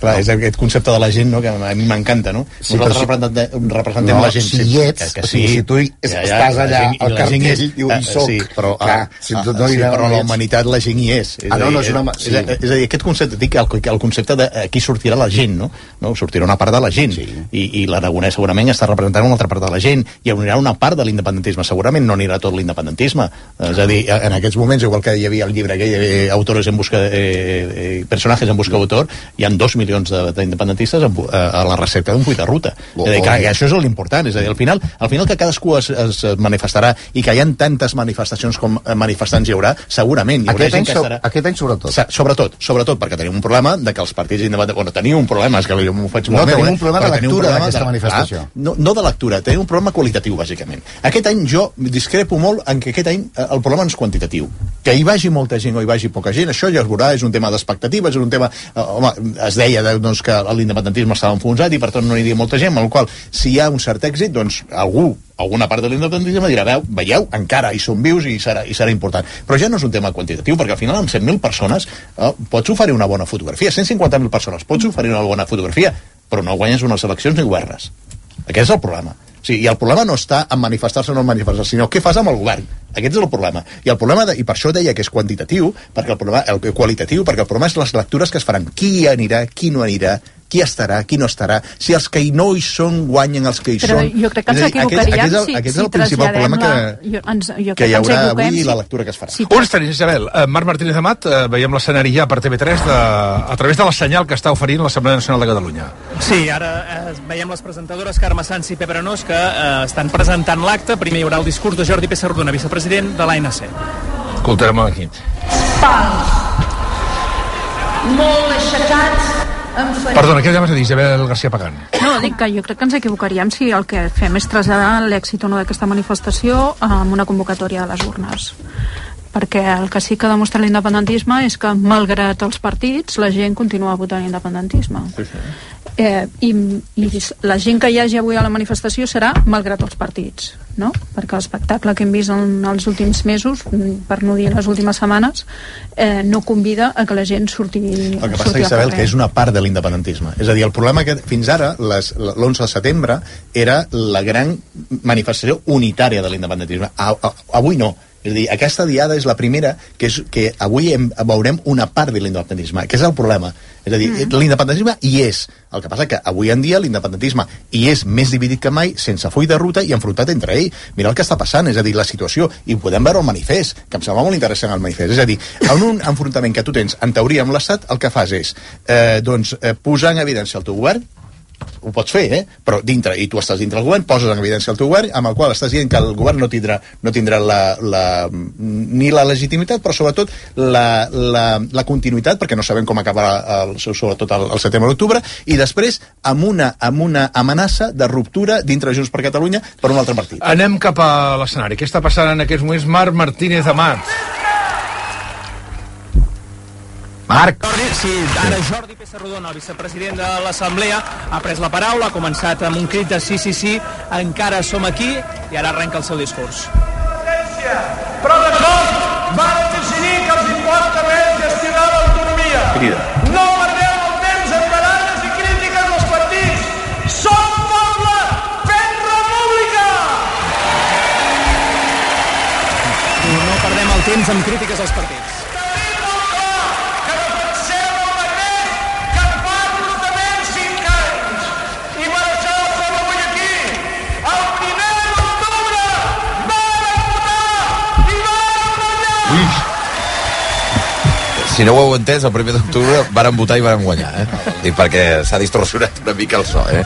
Clar, és aquest concepte de la gent no, que a mi m'encanta, no? Sí, Nosaltres si- representem, representem No, la gent. si hi ets, o sigui, si tu hi- estàs allà, la gent- al cartell, és- diu, hi eh, soc. Sí, però, Clar, ah, si ah, tu no hi sí, no però la humanitat la gent hi és. Ah, no, no, és una és, sí. és, és a dir, aquest concepte, dic, el, el concepte de aquí sortirà la gent, no? no? Sortirà una part de la gent. Sí. I, i l'Aragonès segurament està representant una altra part de la gent. I anirà una part de l'independentisme. Segurament no anirà tot l'independentisme. És a dir, en aquests moments, igual que hi havia el llibre aquell, eh, autores en busca, eh, eh, personatges en busca d'autor, hi han dos milions de- d'independentistes en bu- eh, a la recepta d'un full de ruta. Oh, és a dir, que, que això és l'important. És a dir, al final, al final que cadascú es, es manifestarà i que hi ha tantes manifestacions com eh, manifestants hi haurà, segurament hi haurà Aquest gent any, que estarà... aquest any sobretot. Sa- Sobretot, sobretot perquè tenim un problema de que els partits independents... Bueno, teniu un problema, és que jo m'ho faig No, molt meu, tenim eh? un problema de lectura d'aquesta de- manifestació. Ah, no, no de lectura, tenim un problema qualitatiu, bàsicament. Aquest any jo discrepo molt en que aquest any el problema no és quantitatiu. Que hi vagi molta gent o hi vagi poca gent, això ja es veurà, és un tema d'expectatives, és un tema... Eh, home, es deia de, doncs, que l'independentisme estava enfonsat i per tant no hi aniria molta gent, amb el qual, si hi ha un cert èxit, doncs algú alguna part de l'independentisme dirà, veu, veieu, encara hi som vius i serà, i serà important. Però ja no és un tema quantitatiu, perquè al final amb 100.000 persones eh, pots oferir una bona fotografia, 150.000 persones, pots oferir una bona fotografia, però no guanyes unes eleccions ni governes. Aquest és el problema. Sigui, I el problema no està en manifestar-se o no en manifestar-se, sinó què fas amb el govern. Aquest és el problema. I el problema, de, i per això deia que és quantitatiu, perquè el problema, el qualitatiu, perquè el problema és les lectures que es faran. Qui anirà, qui no anirà, qui estarà, qui no estarà, si els que hi no hi són guanyen els que hi Però són. jo crec que ens aquest- equivocaríem aquest, és el, si, aquest si és el principal traslladem problema que, la... Jo, ens, jo que crec hi haurà ens avui i si- la lectura que es farà. si On estaria, Isabel? Eh, Marc Martínez Amat, eh, veiem l'escenari ja per TV3 de, a través de la senyal que està oferint l'Assemblea Nacional de Catalunya. Sí, ara eh, veiem les presentadores Carme Sanz i Pepe Arenós que eh, estan presentant l'acte. Primer hi haurà el discurs de Jordi Pessardona, vicepresident de l'ANC. Escoltarem aquí. pals molt aixecats Perdona, què anaves a dir, Isabel García Pagán? No, dic que jo crec que ens equivocaríem si el que fem és traslladar l'èxit o no d'aquesta manifestació amb una convocatòria de les urnes perquè el que sí que demostra l'independentisme és que malgrat els partits la gent continua votant independentisme eh, i, i la gent que hi hagi avui a la manifestació serà malgrat els partits no? perquè l'espectacle que hem vist en els últims mesos per no dir les últimes setmanes eh, no convida a que la gent surti, El que passa, Isabel, que és una part de l'independentisme. És a dir, el problema que fins ara, les- l'11 de setembre, era la gran manifestació unitària de l'independentisme. Avui no. És a dir, aquesta diada és la primera que, és, que avui hem, veurem una part de l'independentisme, que és el problema. És a dir, mm. l'independentisme hi és. El que passa que avui en dia l'independentisme hi és més dividit que mai, sense full de ruta i enfrontat entre ell. Mira el que està passant, és a dir, la situació, i podem veure al manifest, que em sembla molt interessant el manifest. És a dir, en un enfrontament que tu tens, en teoria, amb l'Estat, el que fas és eh, doncs, eh, posar en evidència el teu govern, ho pots fer, eh? però dintre, i tu estàs dintre del govern, poses en evidència el teu govern, amb el qual estàs dient que el govern no tindrà, no tindrà la, la, ni la legitimitat, però sobretot la, la, la continuïtat, perquè no sabem com acabarà el, sobretot el, el setembre-octubre, i després amb una, amb una amenaça de ruptura dintre de Junts per Catalunya per un altre partit. Anem cap a l'escenari. Què està passant en aquests moments? Marc Martínez Amat. Marc. Jordi, sí, ara Jordi Pessarrodona, el vicepresident de l'Assemblea, ha pres la paraula, ha començat amb un crit de sí, sí, sí, encara som aquí, i ara arrenca el seu discurs. Però de cop van decidir que els importa més gestionar l'autonomia. Crida. No perdem el temps en baralles i crítiques als partits. Som poble! Fem república! No perdem el temps amb crítiques als partits. Si no ho heu entès, el primer d'octubre varen votar i varen guanyar, eh? Dic perquè s'ha distorsionat una mica el so, eh?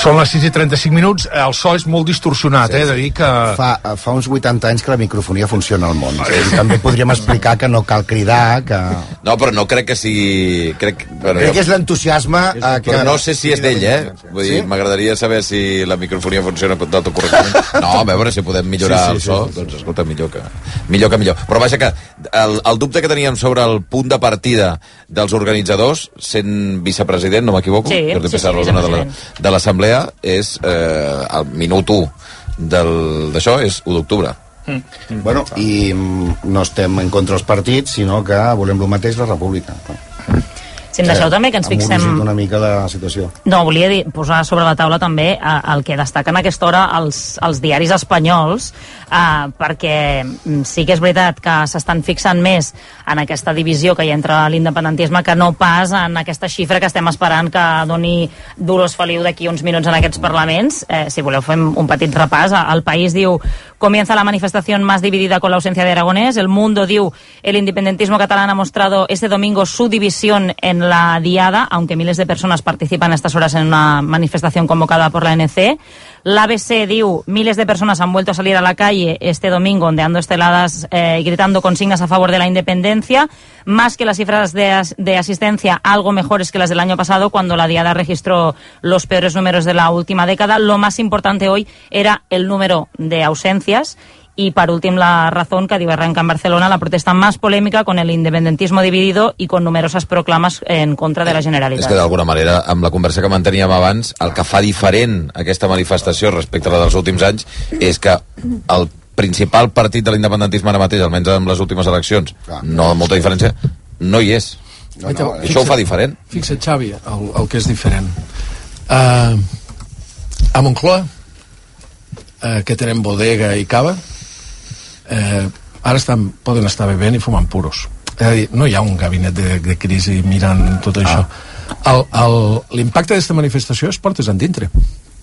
Són les 6 i 35 minuts, el so és molt distorsionat, eh? De dir que... Fa, fa uns 80 anys que la microfonia funciona al món. I també podríem explicar que no cal cridar, que... No, però no crec que sigui... Crec, bueno, Crec que és l'entusiasme... Eh, que... Però no sé si és d'ell, eh? Vull dir, Sí? m'agradaria saber si la microfonia funciona tot correctament. No, a veure si podem millorar Sí, el sí, so. sí, sí. Doncs escolta, millor que, millor que millor. Però vaja que el, el dubte que teníem sobre el punt de partida dels organitzadors, sent vicepresident, no m'equivoco, Sí, Jordi sí, sí, de la- l'Assemblea, és eh, el minut 1 del- d'això és 1 d'octubre. Bueno, i mm, no estem en contra dels partits, sinó que volem el mateix la república. Si em deixeu també que ens fixem... una mica la situació. No, volia dir, posar sobre la taula també eh, el que destaquen a aquesta hora els, els diaris espanyols, eh, perquè mm, sí que és veritat que s'estan fixant més en aquesta divisió que hi ha entre l'independentisme que no pas en aquesta xifra que estem esperant que doni Dolors Feliu d'aquí uns minuts en aquests parlaments. Eh, si voleu fem un petit repàs. El País diu comienza la manifestación más dividida con la ausencia de Aragonés. El Mundo diu el independentismo catalán ha mostrado este domingo su división en la diada, aunque miles de personas participan a estas horas en una manifestación convocada por la ANC. La ABC diu miles de personas han vuelto a salir a la calle este domingo ondeando esteladas eh, y gritando consignas a favor de la independencia, más que las cifras de, as- de asistencia, algo mejores que las del año pasado cuando la diada registró los peores números de la última década. Lo más importante hoy era el número de ausencias y, por último, la razón que diu arranca en Barcelona la protesta más polémica con el independentismo dividido y con numerosas proclamas en contra de la És que Generalitat. d'alguna manera, amb la conversa que manteníem abans, el que fa diferent aquesta manifestació respecte a la dels últims anys és que el principal partit de l'independentisme ara mateix, almenys amb les últimes eleccions, no molta diferència, no hi és. No, no, I això ho fa diferent. Fixa't, Xavi, el, el que és diferent. Uh, a Moncloa, uh, que tenen bodega i cava, uh, ara estan, poden estar bevent i fumant puros. És a dir, no hi ha un gabinet de, de crisi mirant tot això. El- el- L'impacte d'aquesta manifestació és portes endintre.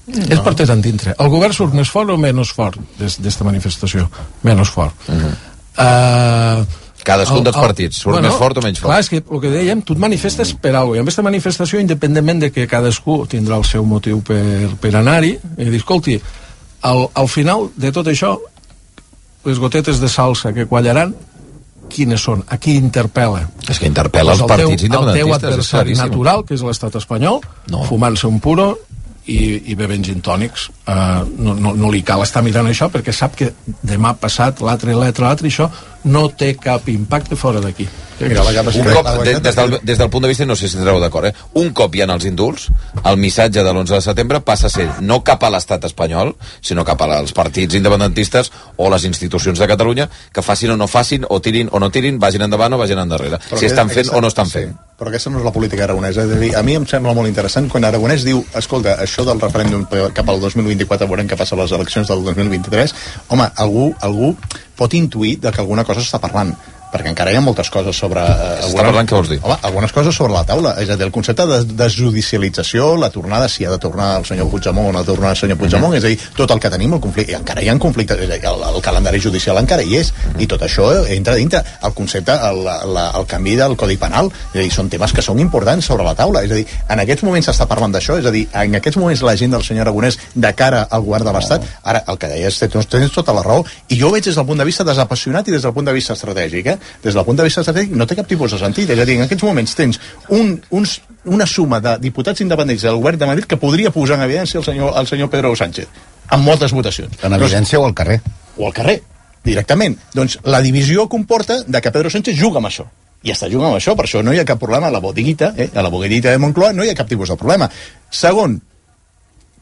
No. És portes endintre. El govern surt més fort o menys fort d'esta manifestació? Menys fort. Uh -huh. uh, Cadascun dels partits, surt més fort o menys fort? Clar, és que el que dèiem, tu et manifestes per alguna cosa. I amb aquesta manifestació, independentment de que cadascú tindrà el seu motiu per, per anar-hi, i dir, escolti, al, al final de tot això, les gotetes de salsa que quallaran, quines són? A qui interpel·la? És que interpel·la els el partits teu, El teu independentistes, adversari natural, que és l'estat espanyol, no. fumant-se un puro i, i bevent gin tònics. Uh, no, no, no li cal estar mirant això perquè sap que demà passat l'altre, l'altre, l'altre, això no té cap impacte fora d'aquí. Mira, la un cop, de, des, del, des del punt de vista, no sé si estareu d'acord, eh? un cop hi ha els indults, el missatge de l'11 de setembre passa a ser no cap a l'estat espanyol, sinó cap als partits independentistes o les institucions de Catalunya que facin o no facin, o tirin o no tirin, vagin endavant o vagin endarrere. Però si estan fent aquesta- o no estan fent. Però aquesta no és la política aragonesa. És a dir, a mi em sembla molt interessant quan Aragonès diu, escolta, això del referèndum cap al 2024 veurem què passa a les eleccions del 2023, home, algú, algú pot intuir de que alguna cosa s'està parlant perquè encara hi ha moltes coses sobre... Eh, S'està parlant, què vols dir? Home, algunes coses sobre la taula. És a dir, el concepte de desjudicialització, la tornada, si ha de tornar el senyor Puigdemont o no ha de tornar el senyor Puigdemont, és a dir, tot el que tenim, el conflicte, i encara hi ha conflictes, és a dir, el, el calendari judicial encara hi és, i tot això entra dintre. El concepte, el, la, el canvi del Codi Penal, és a dir, són temes que són importants sobre la taula. És a dir, en aquests moments s'està parlant d'això, és a dir, en aquests moments la gent del senyor Aragonès de cara al govern de l'Estat, ara, el que deies, tens, tens tota la raó, i jo ho veig des del punt de vista desapassionat i des del punt de vista estratègic, eh? Des del punt de vista estratègic no té cap tipus de sentit, és a dir, en aquests moments tens un, uns, una suma de diputats independents del govern de Madrid que podria posar en evidència el senyor, el senyor Pedro Sánchez, amb moltes votacions. En evidència o al carrer. O al carrer, directament. Doncs la divisió comporta de que Pedro Sánchez juga amb això i està jugant amb això, per això no hi ha cap problema a la botiguita, eh? a la botiguita de Moncloa no hi ha cap tipus de problema. Segon,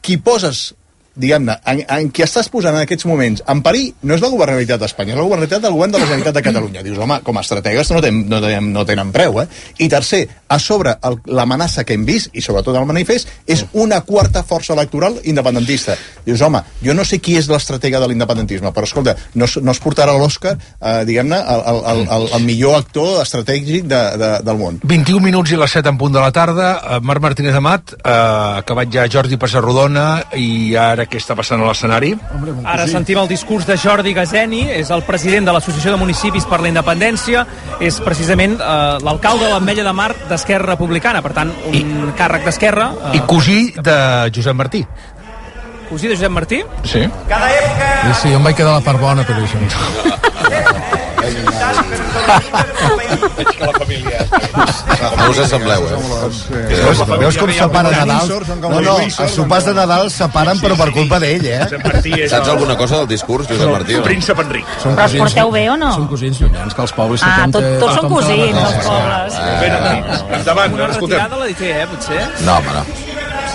qui poses diguem-ne, en, en qui estàs posant en aquests moments en perill no és la governabilitat d'Espanya, és la governabilitat del govern de la Generalitat de Catalunya. Dius, home, com a estrategues no, ten, no, tenen, no tenen preu, eh? I tercer, a sobre l'amenaça que hem vist, i sobretot el manifest, és una quarta força electoral independentista. Dius, home, jo no sé qui és l'estratega de l'independentisme, però escolta, no, no es portarà l'Òscar, eh, diguem-ne, el, el, el, el, el millor actor estratègic de, de, del món. 21 minuts i les 7 en punt de la tarda. Eh, Marc Martínez Amat, eh, acabat ja Jordi Passarrodona i ara què està passant a l'escenari? Ara sentim el discurs de Jordi Gazeni, és el president de l'Associació de Municipis per la Independència, és precisament eh, l'alcalde de l'Ametlla de Mar d'Esquerra Republicana, per tant, un càrrec d'Esquerra. I cosí de Josep Martí. Cosí de Josep Martí? Sí. Sí, sí, jo em vaig quedar la part bona per això. Veig que la família... No us assembleu, eh? Veus, veus com separen Nadal? No, no, els sopars de Nadal separen però per culpa d'ell, eh? Saps alguna cosa del discurs, Josep Martí? no? Príncep Enric. Però es porteu bé o no? Són cosins llunyans, que els pobles... Ah, tot, tots són cosins, els pobles. Ben amics. Endavant, Una escoltem. retirada la té, eh, potser? No, home, no.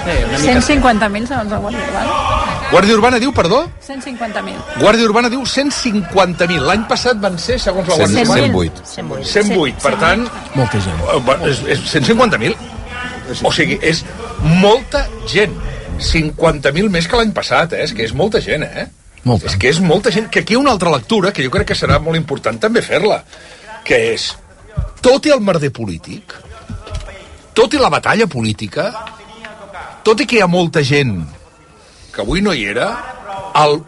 Sí, una mica... 150.000 segons el Guàrdia. Guàrdia Urbana diu, perdó? 150.000. Guàrdia Urbana diu 150.000. L'any passat van ser, segons la Guàrdia Urbana... 108. 108. Per tant, Molta gent. eh, va- és, és 150.000. O sigui, és molta gent. 50.000 més que l'any passat, eh? És que és molta gent, eh? Molta. És que és molta gent. Que aquí hi ha una altra lectura que jo crec que serà molt important també fer-la, que és tot i el merder polític, tot i la batalla política, tot i que hi ha molta gent que avui no hi era, el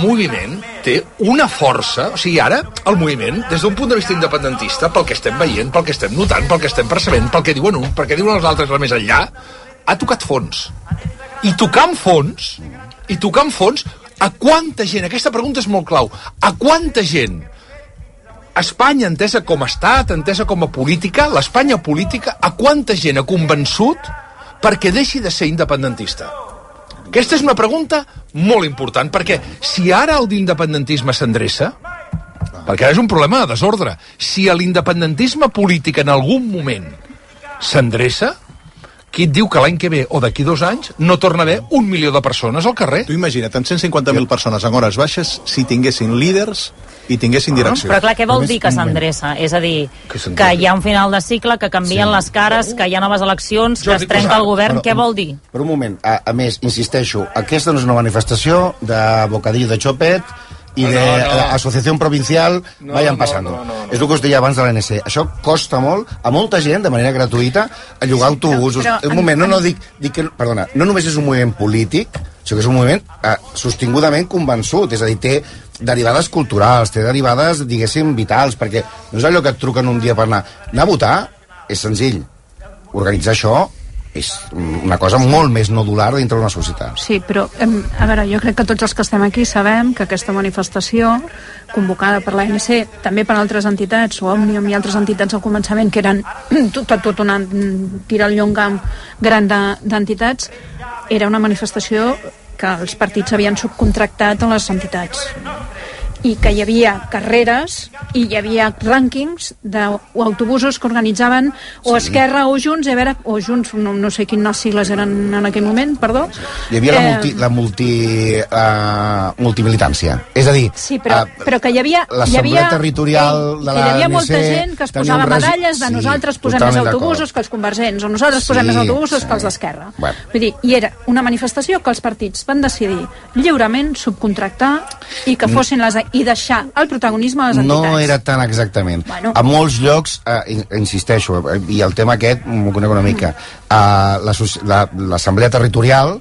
moviment té una força, o sigui, ara el moviment, des d'un punt de vista independentista, pel que estem veient, pel que estem notant, pel que estem percebent, pel que diuen uns, pel que diuen els altres més enllà, ha tocat fons. I tocant fons, i tocant fons, a quanta gent, aquesta pregunta és molt clau, a quanta gent Espanya entesa com a estat, entesa com a política, l'Espanya política, a quanta gent ha convençut perquè deixi de ser independentista? Aquesta és una pregunta molt important, perquè si ara el d'independentisme s'endreça, perquè és un problema de desordre, si l'independentisme polític en algun moment s'endreça, qui et diu que l'any que ve o d'aquí dos anys no torna a haver un milió de persones al carrer? Tu imagina't, amb 150.000 persones en hores baixes, si tinguessin líders i tinguessin direcció. Però clar, què vol Només dir que s'endreça? És a dir, Que que hi ha un final de cicle, que canvien Sí. les cares, que hi ha noves eleccions, que Jordi es trenca el govern, Però- què vol dir? Per un moment, a, a més, insisteixo, aquesta no és una manifestació de bocadillo de xopet i No, de no, no. associació provincial No, vayan no, passando. no, no, no. És el que us deia abans de l'ANC. Això costa molt a molta gent, de manera gratuïta, a llogar autobusos. però un en- moment, no, no, dic, dic que, perdona, no només és un moviment polític, sinó que és un moviment eh, sostingudament convençut, és a dir, té derivades culturals, té derivades, diguéssim, vitals, perquè no és allò que et truquen un dia per anar. Anar a votar és senzill. Organitzar això és una cosa molt més nodular dintre d'una societat. Sí, però a veure, jo crec que tots els que estem aquí sabem que aquesta manifestació convocada per l'ANC, també per altres entitats, o Òmnium i altres entitats al començament, que eren tot, tot, una tira al llongam gran de- d'entitats, era una manifestació que els partits havien subcontractat a les entitats i que hi havia carreres i hi havia rànquings d'autobusos que organitzaven o Esquerra o Junts, a veure, o Junts, no, no sé quines sigles eren en aquell moment, perdó. Hi havia la, Eh, multi, la multi, uh, multimilitància. És a dir, Sí, però, eh, però que hi havia... l'assemblea havia, territorial de que hi havia molta gent que es posava un resi- medalles de Sí, nosaltres posem més autobusos que els convergents, o nosaltres Sí, posem més autobusos sí. que els d'Esquerra. Bueno. Vull dir, i era una manifestació que els partits van decidir lliurement subcontractar i que Mm. fossin les... i deixar el protagonisme a les entitats. No era tan exactament. Bueno. A molts llocs, eh, in- insisteixo, eh, i el tema aquest m'ho conec una mica, eh, l'associ- la- l'assemblea territorial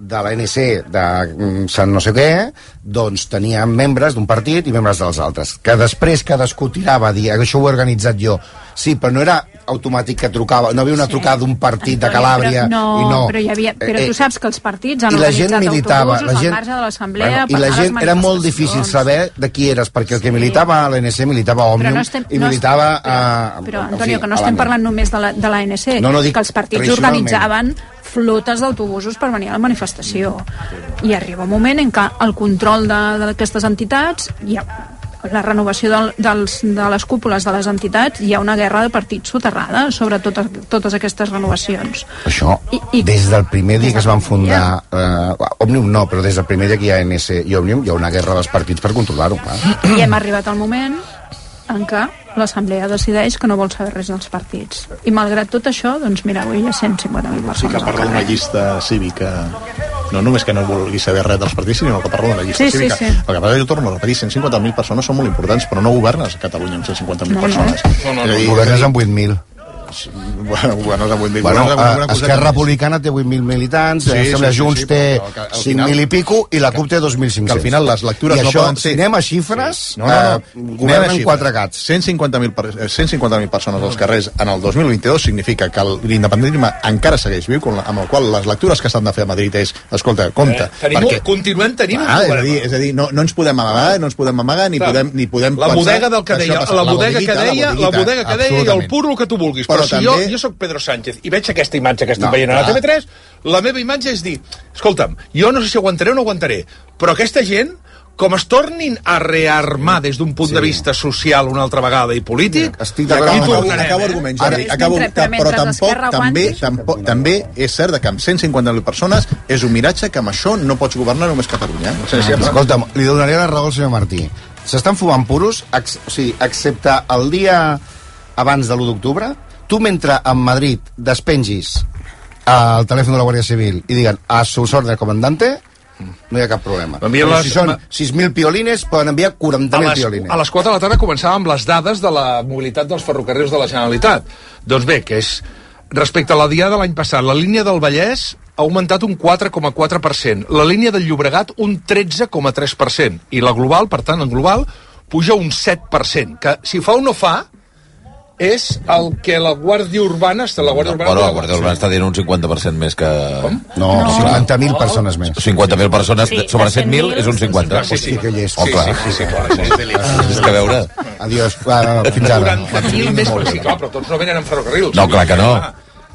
de l'ANC de mm, Sant no sé què, doncs tenia membres d'un partit i membres dels altres. Que després cadascú tirava a dir això ho he organitzat jo. Sí, però no era automàtic que trucava, no havia una trucada d'un partit de Calàbria però, no, i no. però, hi havia, però Eh, eh, tu saps que els partits han i la gent militava. La gent, al de l'assemblea bueno, i la gent era molt difícil saber de qui eres perquè el que militava a l'ANC militava a Òmnium no estem- i no militava estem- a, Però, Antonio, fi, que no estem parlant només de la, de l'ANC, No, no, dic que els partits organitzaven flotes d'autobusos per venir a la manifestació. I arriba un moment en què el control d'aquestes entitats ja, la renovació del, dels, de les cúpules de les entitats hi ha una guerra de partits soterrada sobre totes, totes aquestes renovacions. Això, I- i- des del primer dia que es van fundar eh, Òmnium no, però des del primer dia que hi ha NS i Òmnium hi ha una guerra dels partits per controlar-ho clar. I hem arribat al moment en què l'Assemblea decideix que no vol saber res dels partits. I malgrat tot això, doncs mira, avui hi ha 150.000 persones. Sí que parla d'una llista cívica no només que no vulgui saber res dels partits, sinó que parla d'una llista Sí, sí, cívica. sí. El que passa, jo torno a repetir, 150.000 persones són molt importants, però no governes a Catalunya amb 150.000 No, no. persones. No, no, no. És a dir, Governes amb 8.000. Bueno, governes amb 8.000. Bueno, alguna eh, Esquerra. Republicana té 8.000 militants, Sí, sí, sí, sembla sí, Junts sí, té però que al 5.000 final- i pico i la CUP té 2.500. que al final les lectures I no això, poden ser- si anem a xifres, No, no, no. eh, governen quatre gats. 150.000 per- eh, 150.000 persones als carrers en el 2022 significa que el- l'independentisme encara segueix viu, amb el qual les lectures que s'han de fer a Madrid és, escolta, compte, Eh, tenim un- continuem tenint un ah, és a problema. dir, és a dir no, no ens podem amagar, no ens podem amagar, ni Clar. podem, ni podem la bodega del que deia, la bodega que deia, la bodega que deia i el puro que tu vulguis. Però, Però si també- jo, jo sóc Pedro Sánchez i veig aquesta imatge que estic No, veient a la clar. TV3, la meva imatge és dir, escolta'm, jo no sé si aguantaré o no aguantaré, però aquesta gent com es tornin a rearmar des d'un punt Sí. de vista social una altra vegada i polític, Estic i d'acord, acabo, tornarem. acabo eh? argument, Jordi, Ara, acabo, mentre- però mentre tampoc, també, tampoc, també és cert que amb 150.000 persones és un miratge que amb això no pots governar només Catalunya. O sigui, sempre- Escolta'm, li donaré la raó al senyor Martí. S'estan fumant puros, ex, o sigui, excepte el dia abans de l'1 d'octubre, tu mentre a Madrid despengis el telèfon de la Guàrdia Civil i diguen a sus órdenes comandante, no hi ha cap problema. Les- si són 6.000 piolines, poden enviar a 40.000 les, piolines. a les 4 de la tarda començàvem amb les dades de la mobilitat dels ferrocarrils de la Generalitat. Doncs bé, que és respecte a la diada l'any passat, la línia del Vallès ha augmentat un 4,4%, la línia del Llobregat un 13,3%, i la global, per tant, en global, puja un 7%, que si fa o no fa, és el que la Guàrdia Urbana... està La Guàrdia Urbana, Bueno, la Guàrdia Urbana està dient un 50% més que... Com? No, 50.000 persones més. 50.000 persones Sí, sobre de 100.000 és un 50. Sí, sí. que llest. Oh, clar. Sí, sí, clar, sí, sí. És que veure... Adiós, ah, fins ara. 40.000 més, sí, clar, però tots no venen en ferrocarrils. No, clar que no.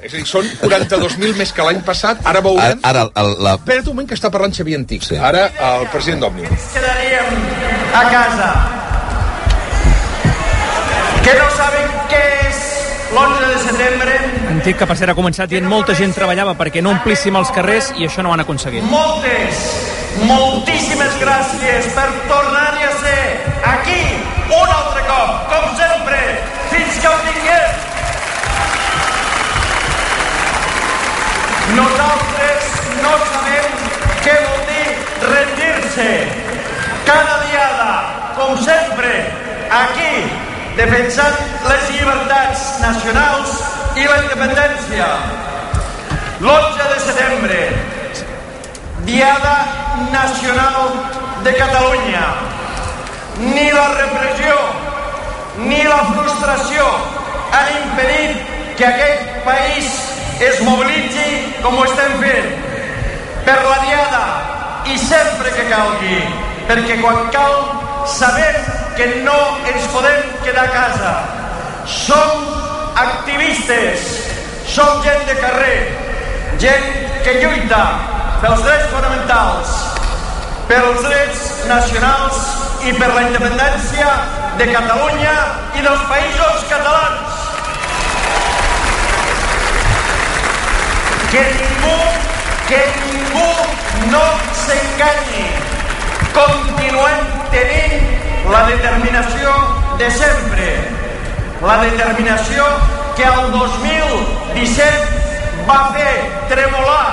És a dir, són 42.000 més que l'any passat, ara Ara, veurem... ara el, la... Espera't un moment que està parlant Xavier Antic. Sí. Ara el president d'Òmnium. quedaríem a casa. Que no saben és l'11 de setembre, Antic que per cert ha començat dient molta gent treballava perquè no omplíssim els carrers i això no ho han aconseguit. moltes, moltíssimes gràcies per tornar-hi a ser aquí un altre cop, com sempre, fins que ho tinguem. Nosaltres no sabem què vol dir rendir-se. Cada diada, com sempre, aquí, defensant les llibertats nacionals i la independència. L'11 de setembre, Diada Nacional de Catalunya. Ni la repressió ni la frustració han impedit que aquest país es mobilitzi com ho estem fent. Per la Diada i sempre que calgui, perquè quan cal sabem que no ens podem quedar a casa. Som activistes, som gent de carrer, gent que lluita pels drets fonamentals, pels drets nacionals i per la independència de Catalunya i dels països catalans. Que ningú, que ningú no s'enganyi. Continuem tenint la determinació de sempre. La determinació que el 2017 va fer tremolar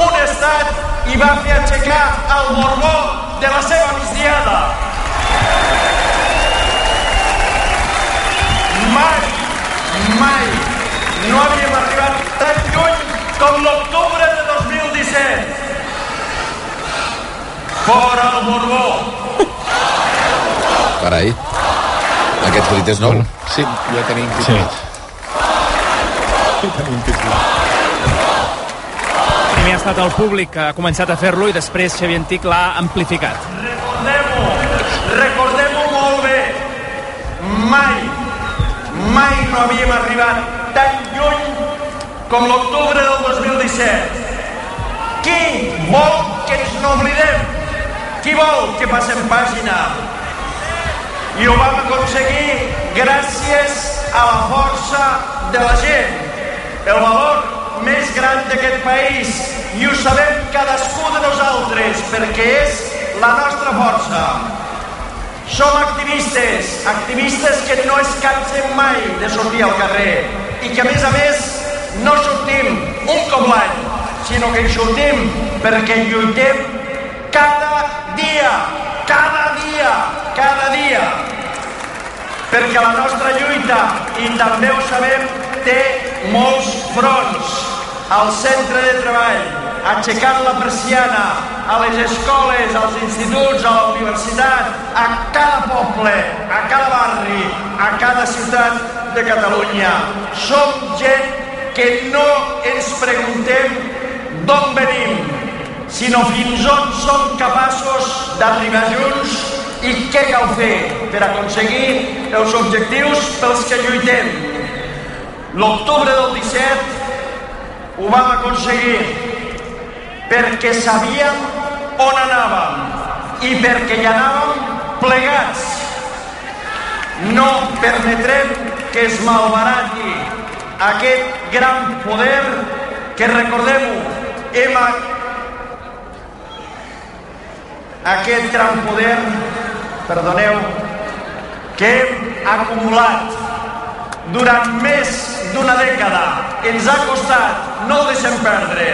un estat i va fer aixecar el Borbó de la seva migdiada. Mai, mai no havíem arribat tan lluny com l'octubre de 2017. Fora el Borbó! Carai. Aquest crit és nou. Sí, ja tenim Sí. Primer ha estat el públic que ha començat a fer-lo i després Xavier Antic l'ha amplificat. Recordem-ho, recordem-ho molt bé. Mai, mai no havíem arribat tan lluny com l'octubre del 2017. Qui vol que ens n'oblidem? Qui vol que passem pàgina? I ho vam aconseguir gràcies a la força de la gent. El valor més gran d'aquest país i ho sabem cadascú de nosaltres perquè és la nostra força. Som activistes, activistes que no es cansen mai de sortir al carrer i que a més a més no sortim un cop l'any, sinó que hi sortim perquè lluitem cada dia, cada dia, cada dia. Perquè la nostra lluita, i també ho sabem, té molts fronts. Al centre de treball, aixecant la persiana, a les escoles, als instituts, a la universitat, a cada poble, a cada barri, a cada ciutat de Catalunya. Som gent que no ens preguntem d'on venim, sinó fins on som capaços d'arribar junts i què cal fer per aconseguir els objectius pels que lluitem. L'octubre del 17 ho vam aconseguir perquè sabíem on anàvem i perquè hi anàvem plegats. No permetrem que es malbarati aquest gran poder que, recordem-ho, hem aquest gran poder, perdoneu, que hem acumulat durant més d'una dècada. Ens ha costat, no ho deixem perdre.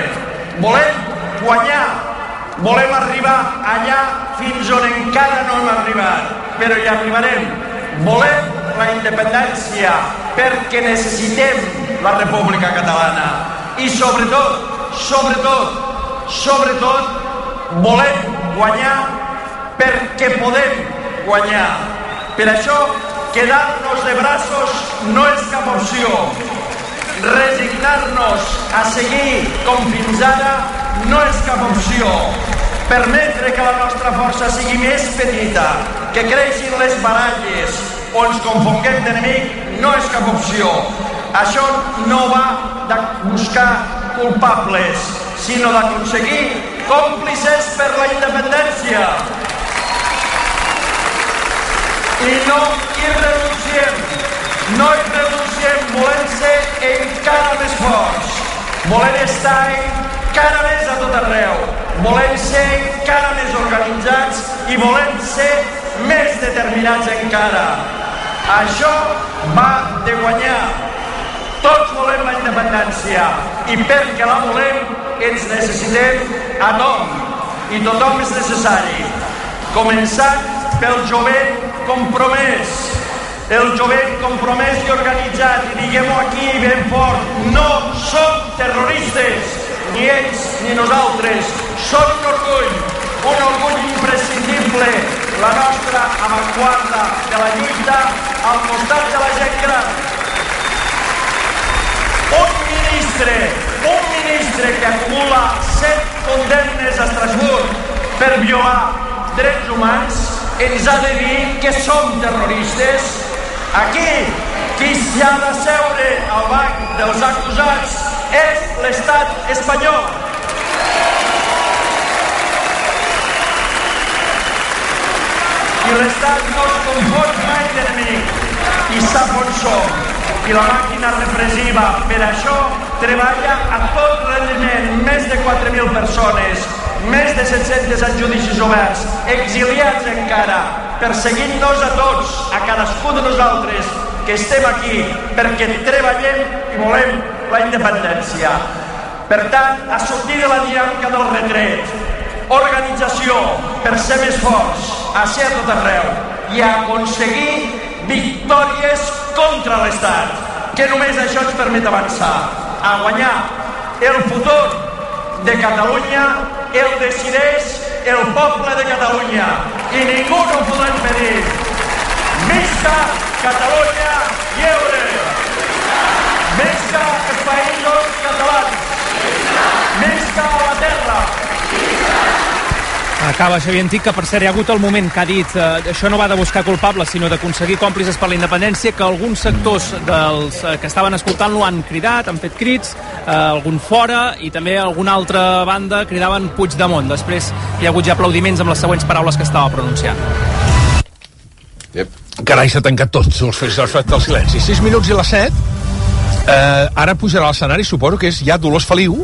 Volem guanyar, volem arribar allà fins on encara no hem arribat, però hi arribarem. Volem la independència perquè necessitem la República Catalana i sobretot, sobretot, sobretot volem guanyar perquè podem guanyar. Per això, quedar-nos de braços no és cap opció. Resignar-nos a seguir com fins ara no és cap opció. Permetre que la nostra força sigui més petita, que creixin les baralles o ens confonguem d'enemic no és cap opció. Això no va de buscar culpables, sinó d'aconseguir còmplices per la independència. I no hi renunciem, no hi renunciem, volem ser encara més forts, volem estar encara més a tot arreu, volem ser encara més organitzats i volem ser més determinats encara. Això va de guanyar. Tots volem la independència i perquè la volem ens necessitem a tothom i tothom és necessari. Començant pel jovent compromès, el jovent compromès i organitzat, i diguem-ho aquí ben fort, no som terroristes, ni ells ni nosaltres, són un orgull, un orgull imprescindible, la nostra avantguarda de la lluita al costat de la gent gran. Un ministre, un ministre que acumula set condemnes a Estrasburg per violar drets humans, ens ha de dir que som terroristes. Aquí, qui s'ha de seure al banc dels acusats és l'estat espanyol. I l'estat no es confon mai d'enemic i sap on som. I la màquina repressiva per això treballa a tot rendiment més de 4.000 persones més de 700 en judicis oberts, exiliats encara, perseguint-nos a tots, a cadascú de nosaltres, que estem aquí perquè treballem i volem la independència. Per tant, a sortir de la dinàmica del retret, organització per ser més forts, a ser a tot arreu i a aconseguir victòries contra l'Estat, que només això ens permet avançar, a guanyar el futur de Catalunya el decideix el poble de Catalunya i ningú no ho podrà impedir. Visca Catalunya lliure! Visca els països catalans! Visca la terra! Acaba Xavier Antic, que per cert hi ha hagut el moment que ha dit eh, això no va de buscar culpables, sinó d'aconseguir còmplices per la independència, que alguns sectors dels eh, que estaven escoltant-lo han cridat, han fet crits, eh, algun fora, i també alguna altra banda cridaven Puigdemont. Després hi ha hagut ja aplaudiments amb les següents paraules que estava pronunciant. Yep. Carai, s'ha tancat tot, els fets del fet del silenci. 6 minuts i les 7. Eh, ara pujarà a l'escenari, suposo que és ja Dolors Feliu,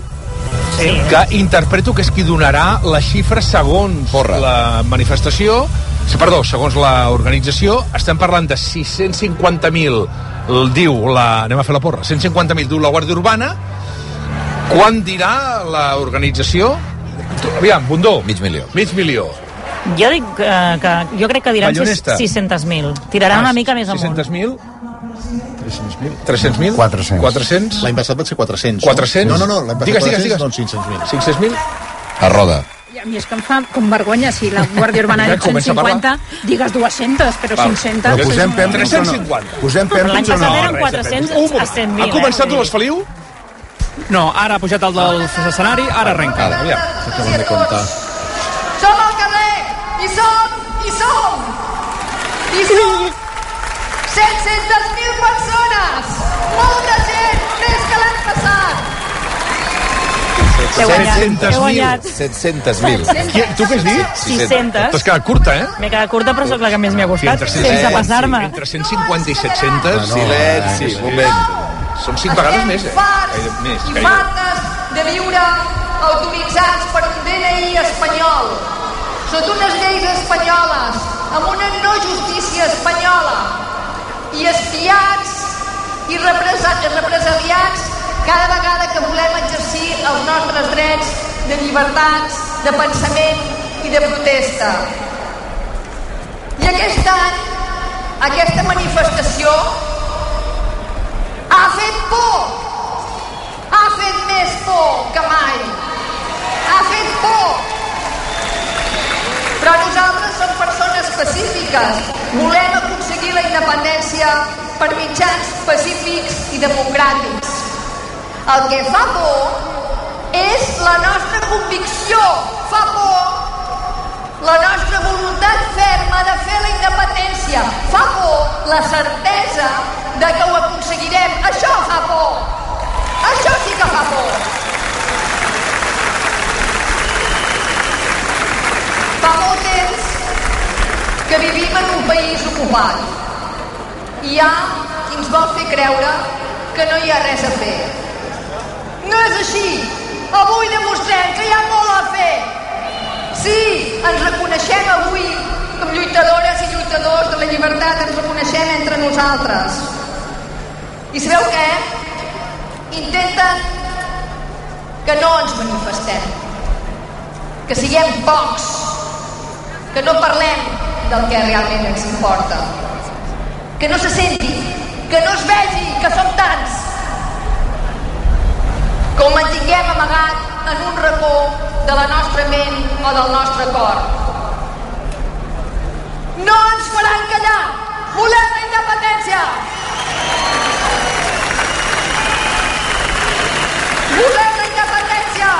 sí. que interpreto que és qui donarà les xifres segons Porra. la manifestació, sí, perdó, segons l'organització, estem parlant de 650.000, el diu la... anem a fer la porra, 150.000 diu la Guàrdia Urbana, quan dirà l'organització? Aviam, Bundó. Mig milió. Mig milió. Jo dic que, que jo crec que diran Ballonesta. 600.000. Tiraran Ah, una mica més amunt. 600.000? 300.000? 400. 400? L'any passat va ser 400. 400? No, no, no, l'any passat Digues, 400, digues, doncs 500.000. 500.000? A roda. I a mi és que em fa com vergonya si la Guàrdia Urbana a 150, digues 200, però Val. 500... Però posem no. pèmptols o no? 350. Posem Però l'any o no? passat eren 400 a 100.000. Ha començat eh? Dolors Feliu? No, ara ha pujat el del escenari, ara arrenca. Ara, aviam. Acabem de comptar. Som al carrer i som, i som, i som 700.000 700.000. guanyat. 700.000. Qui, tu què has dit? 600. T'has quedat curta, eh? M'he quedat curta, però sóc la que més m'hi ha costat, Entre sense 150 passar-me. Entre 150 i 700... Silenci, un moment. Són 5 vegades més, eh? farts Més, i fartes de viure autoritzats per un DNI espanyol, sota unes lleis espanyoles, amb una no justícia espanyola, i espiats i represa- represaliats cada vegada que volem exercir els nostres drets de llibertats, de pensament i de protesta. I aquest any, aquesta manifestació ha fet por, ha fet més por que mai, ha fet por. Però nosaltres som persones pacífiques, volem aconseguir la independència per mitjans pacífics i democràtics. El que fa por és la nostra convicció, fa por la nostra voluntat ferma de fer la independència. Fa por la certesa de que ho aconseguirem. Això fa por. Això sí que fa por. Fa molt temps que vivim en un país ocupat. Hi ha qui ens vol fer creure que no hi ha res a fer. No és així. Avui demostrem que hi ha molt a fer. Sí, ens reconeixem avui com lluitadores i lluitadors de la llibertat, ens reconeixem entre nosaltres. I sabeu què? Intenten que no ens manifestem, que siguem pocs, que no parlem del que realment ens importa, que no se senti, que no es vegi que som tants, que ho mantinguem amagat en un racó de la nostra ment o del nostre cor. No ens faran callar! Volem la independència! Volem la independència!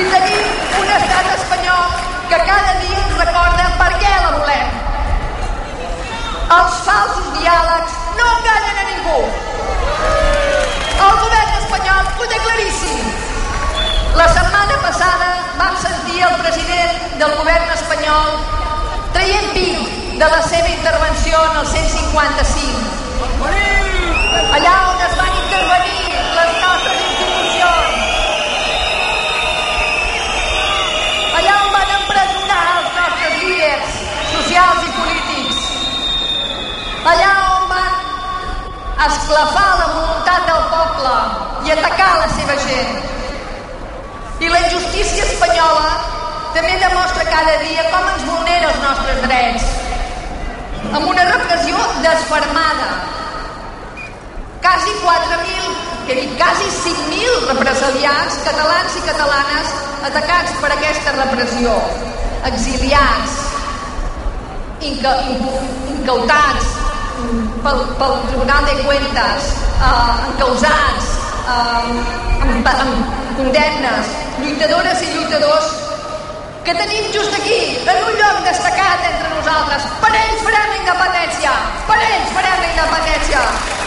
I tenim un estat espanyol que cada dia ens recorda per què la volem. Els falsos diàlegs no enganyen a ningú. El govern espanyol ho té claríssim. La setmana passada vam sentir el president del govern espanyol traient pit de la seva intervenció en el 155. Allà on es van intervenir les nostres institucions. allà on van empresonar els nostres líders socials i polítics, allà on van esclafar la voluntat del poble i atacar la seva gent. I la injustícia espanyola també demostra cada dia com ens vulnera els nostres drets, amb una repressió desfermada. Quasi 4.000, que dic, quasi 5.000 represaliats catalans i catalanes atacats per aquesta repressió, exiliats, inca, incautats pel, pel Tribunal de Cuentas, eh, encausats, eh, amb amb, condemnes, lluitadores i lluitadors que tenim just aquí, en un lloc destacat entre nosaltres. Per ells farem la independència! Per ells farem la independència!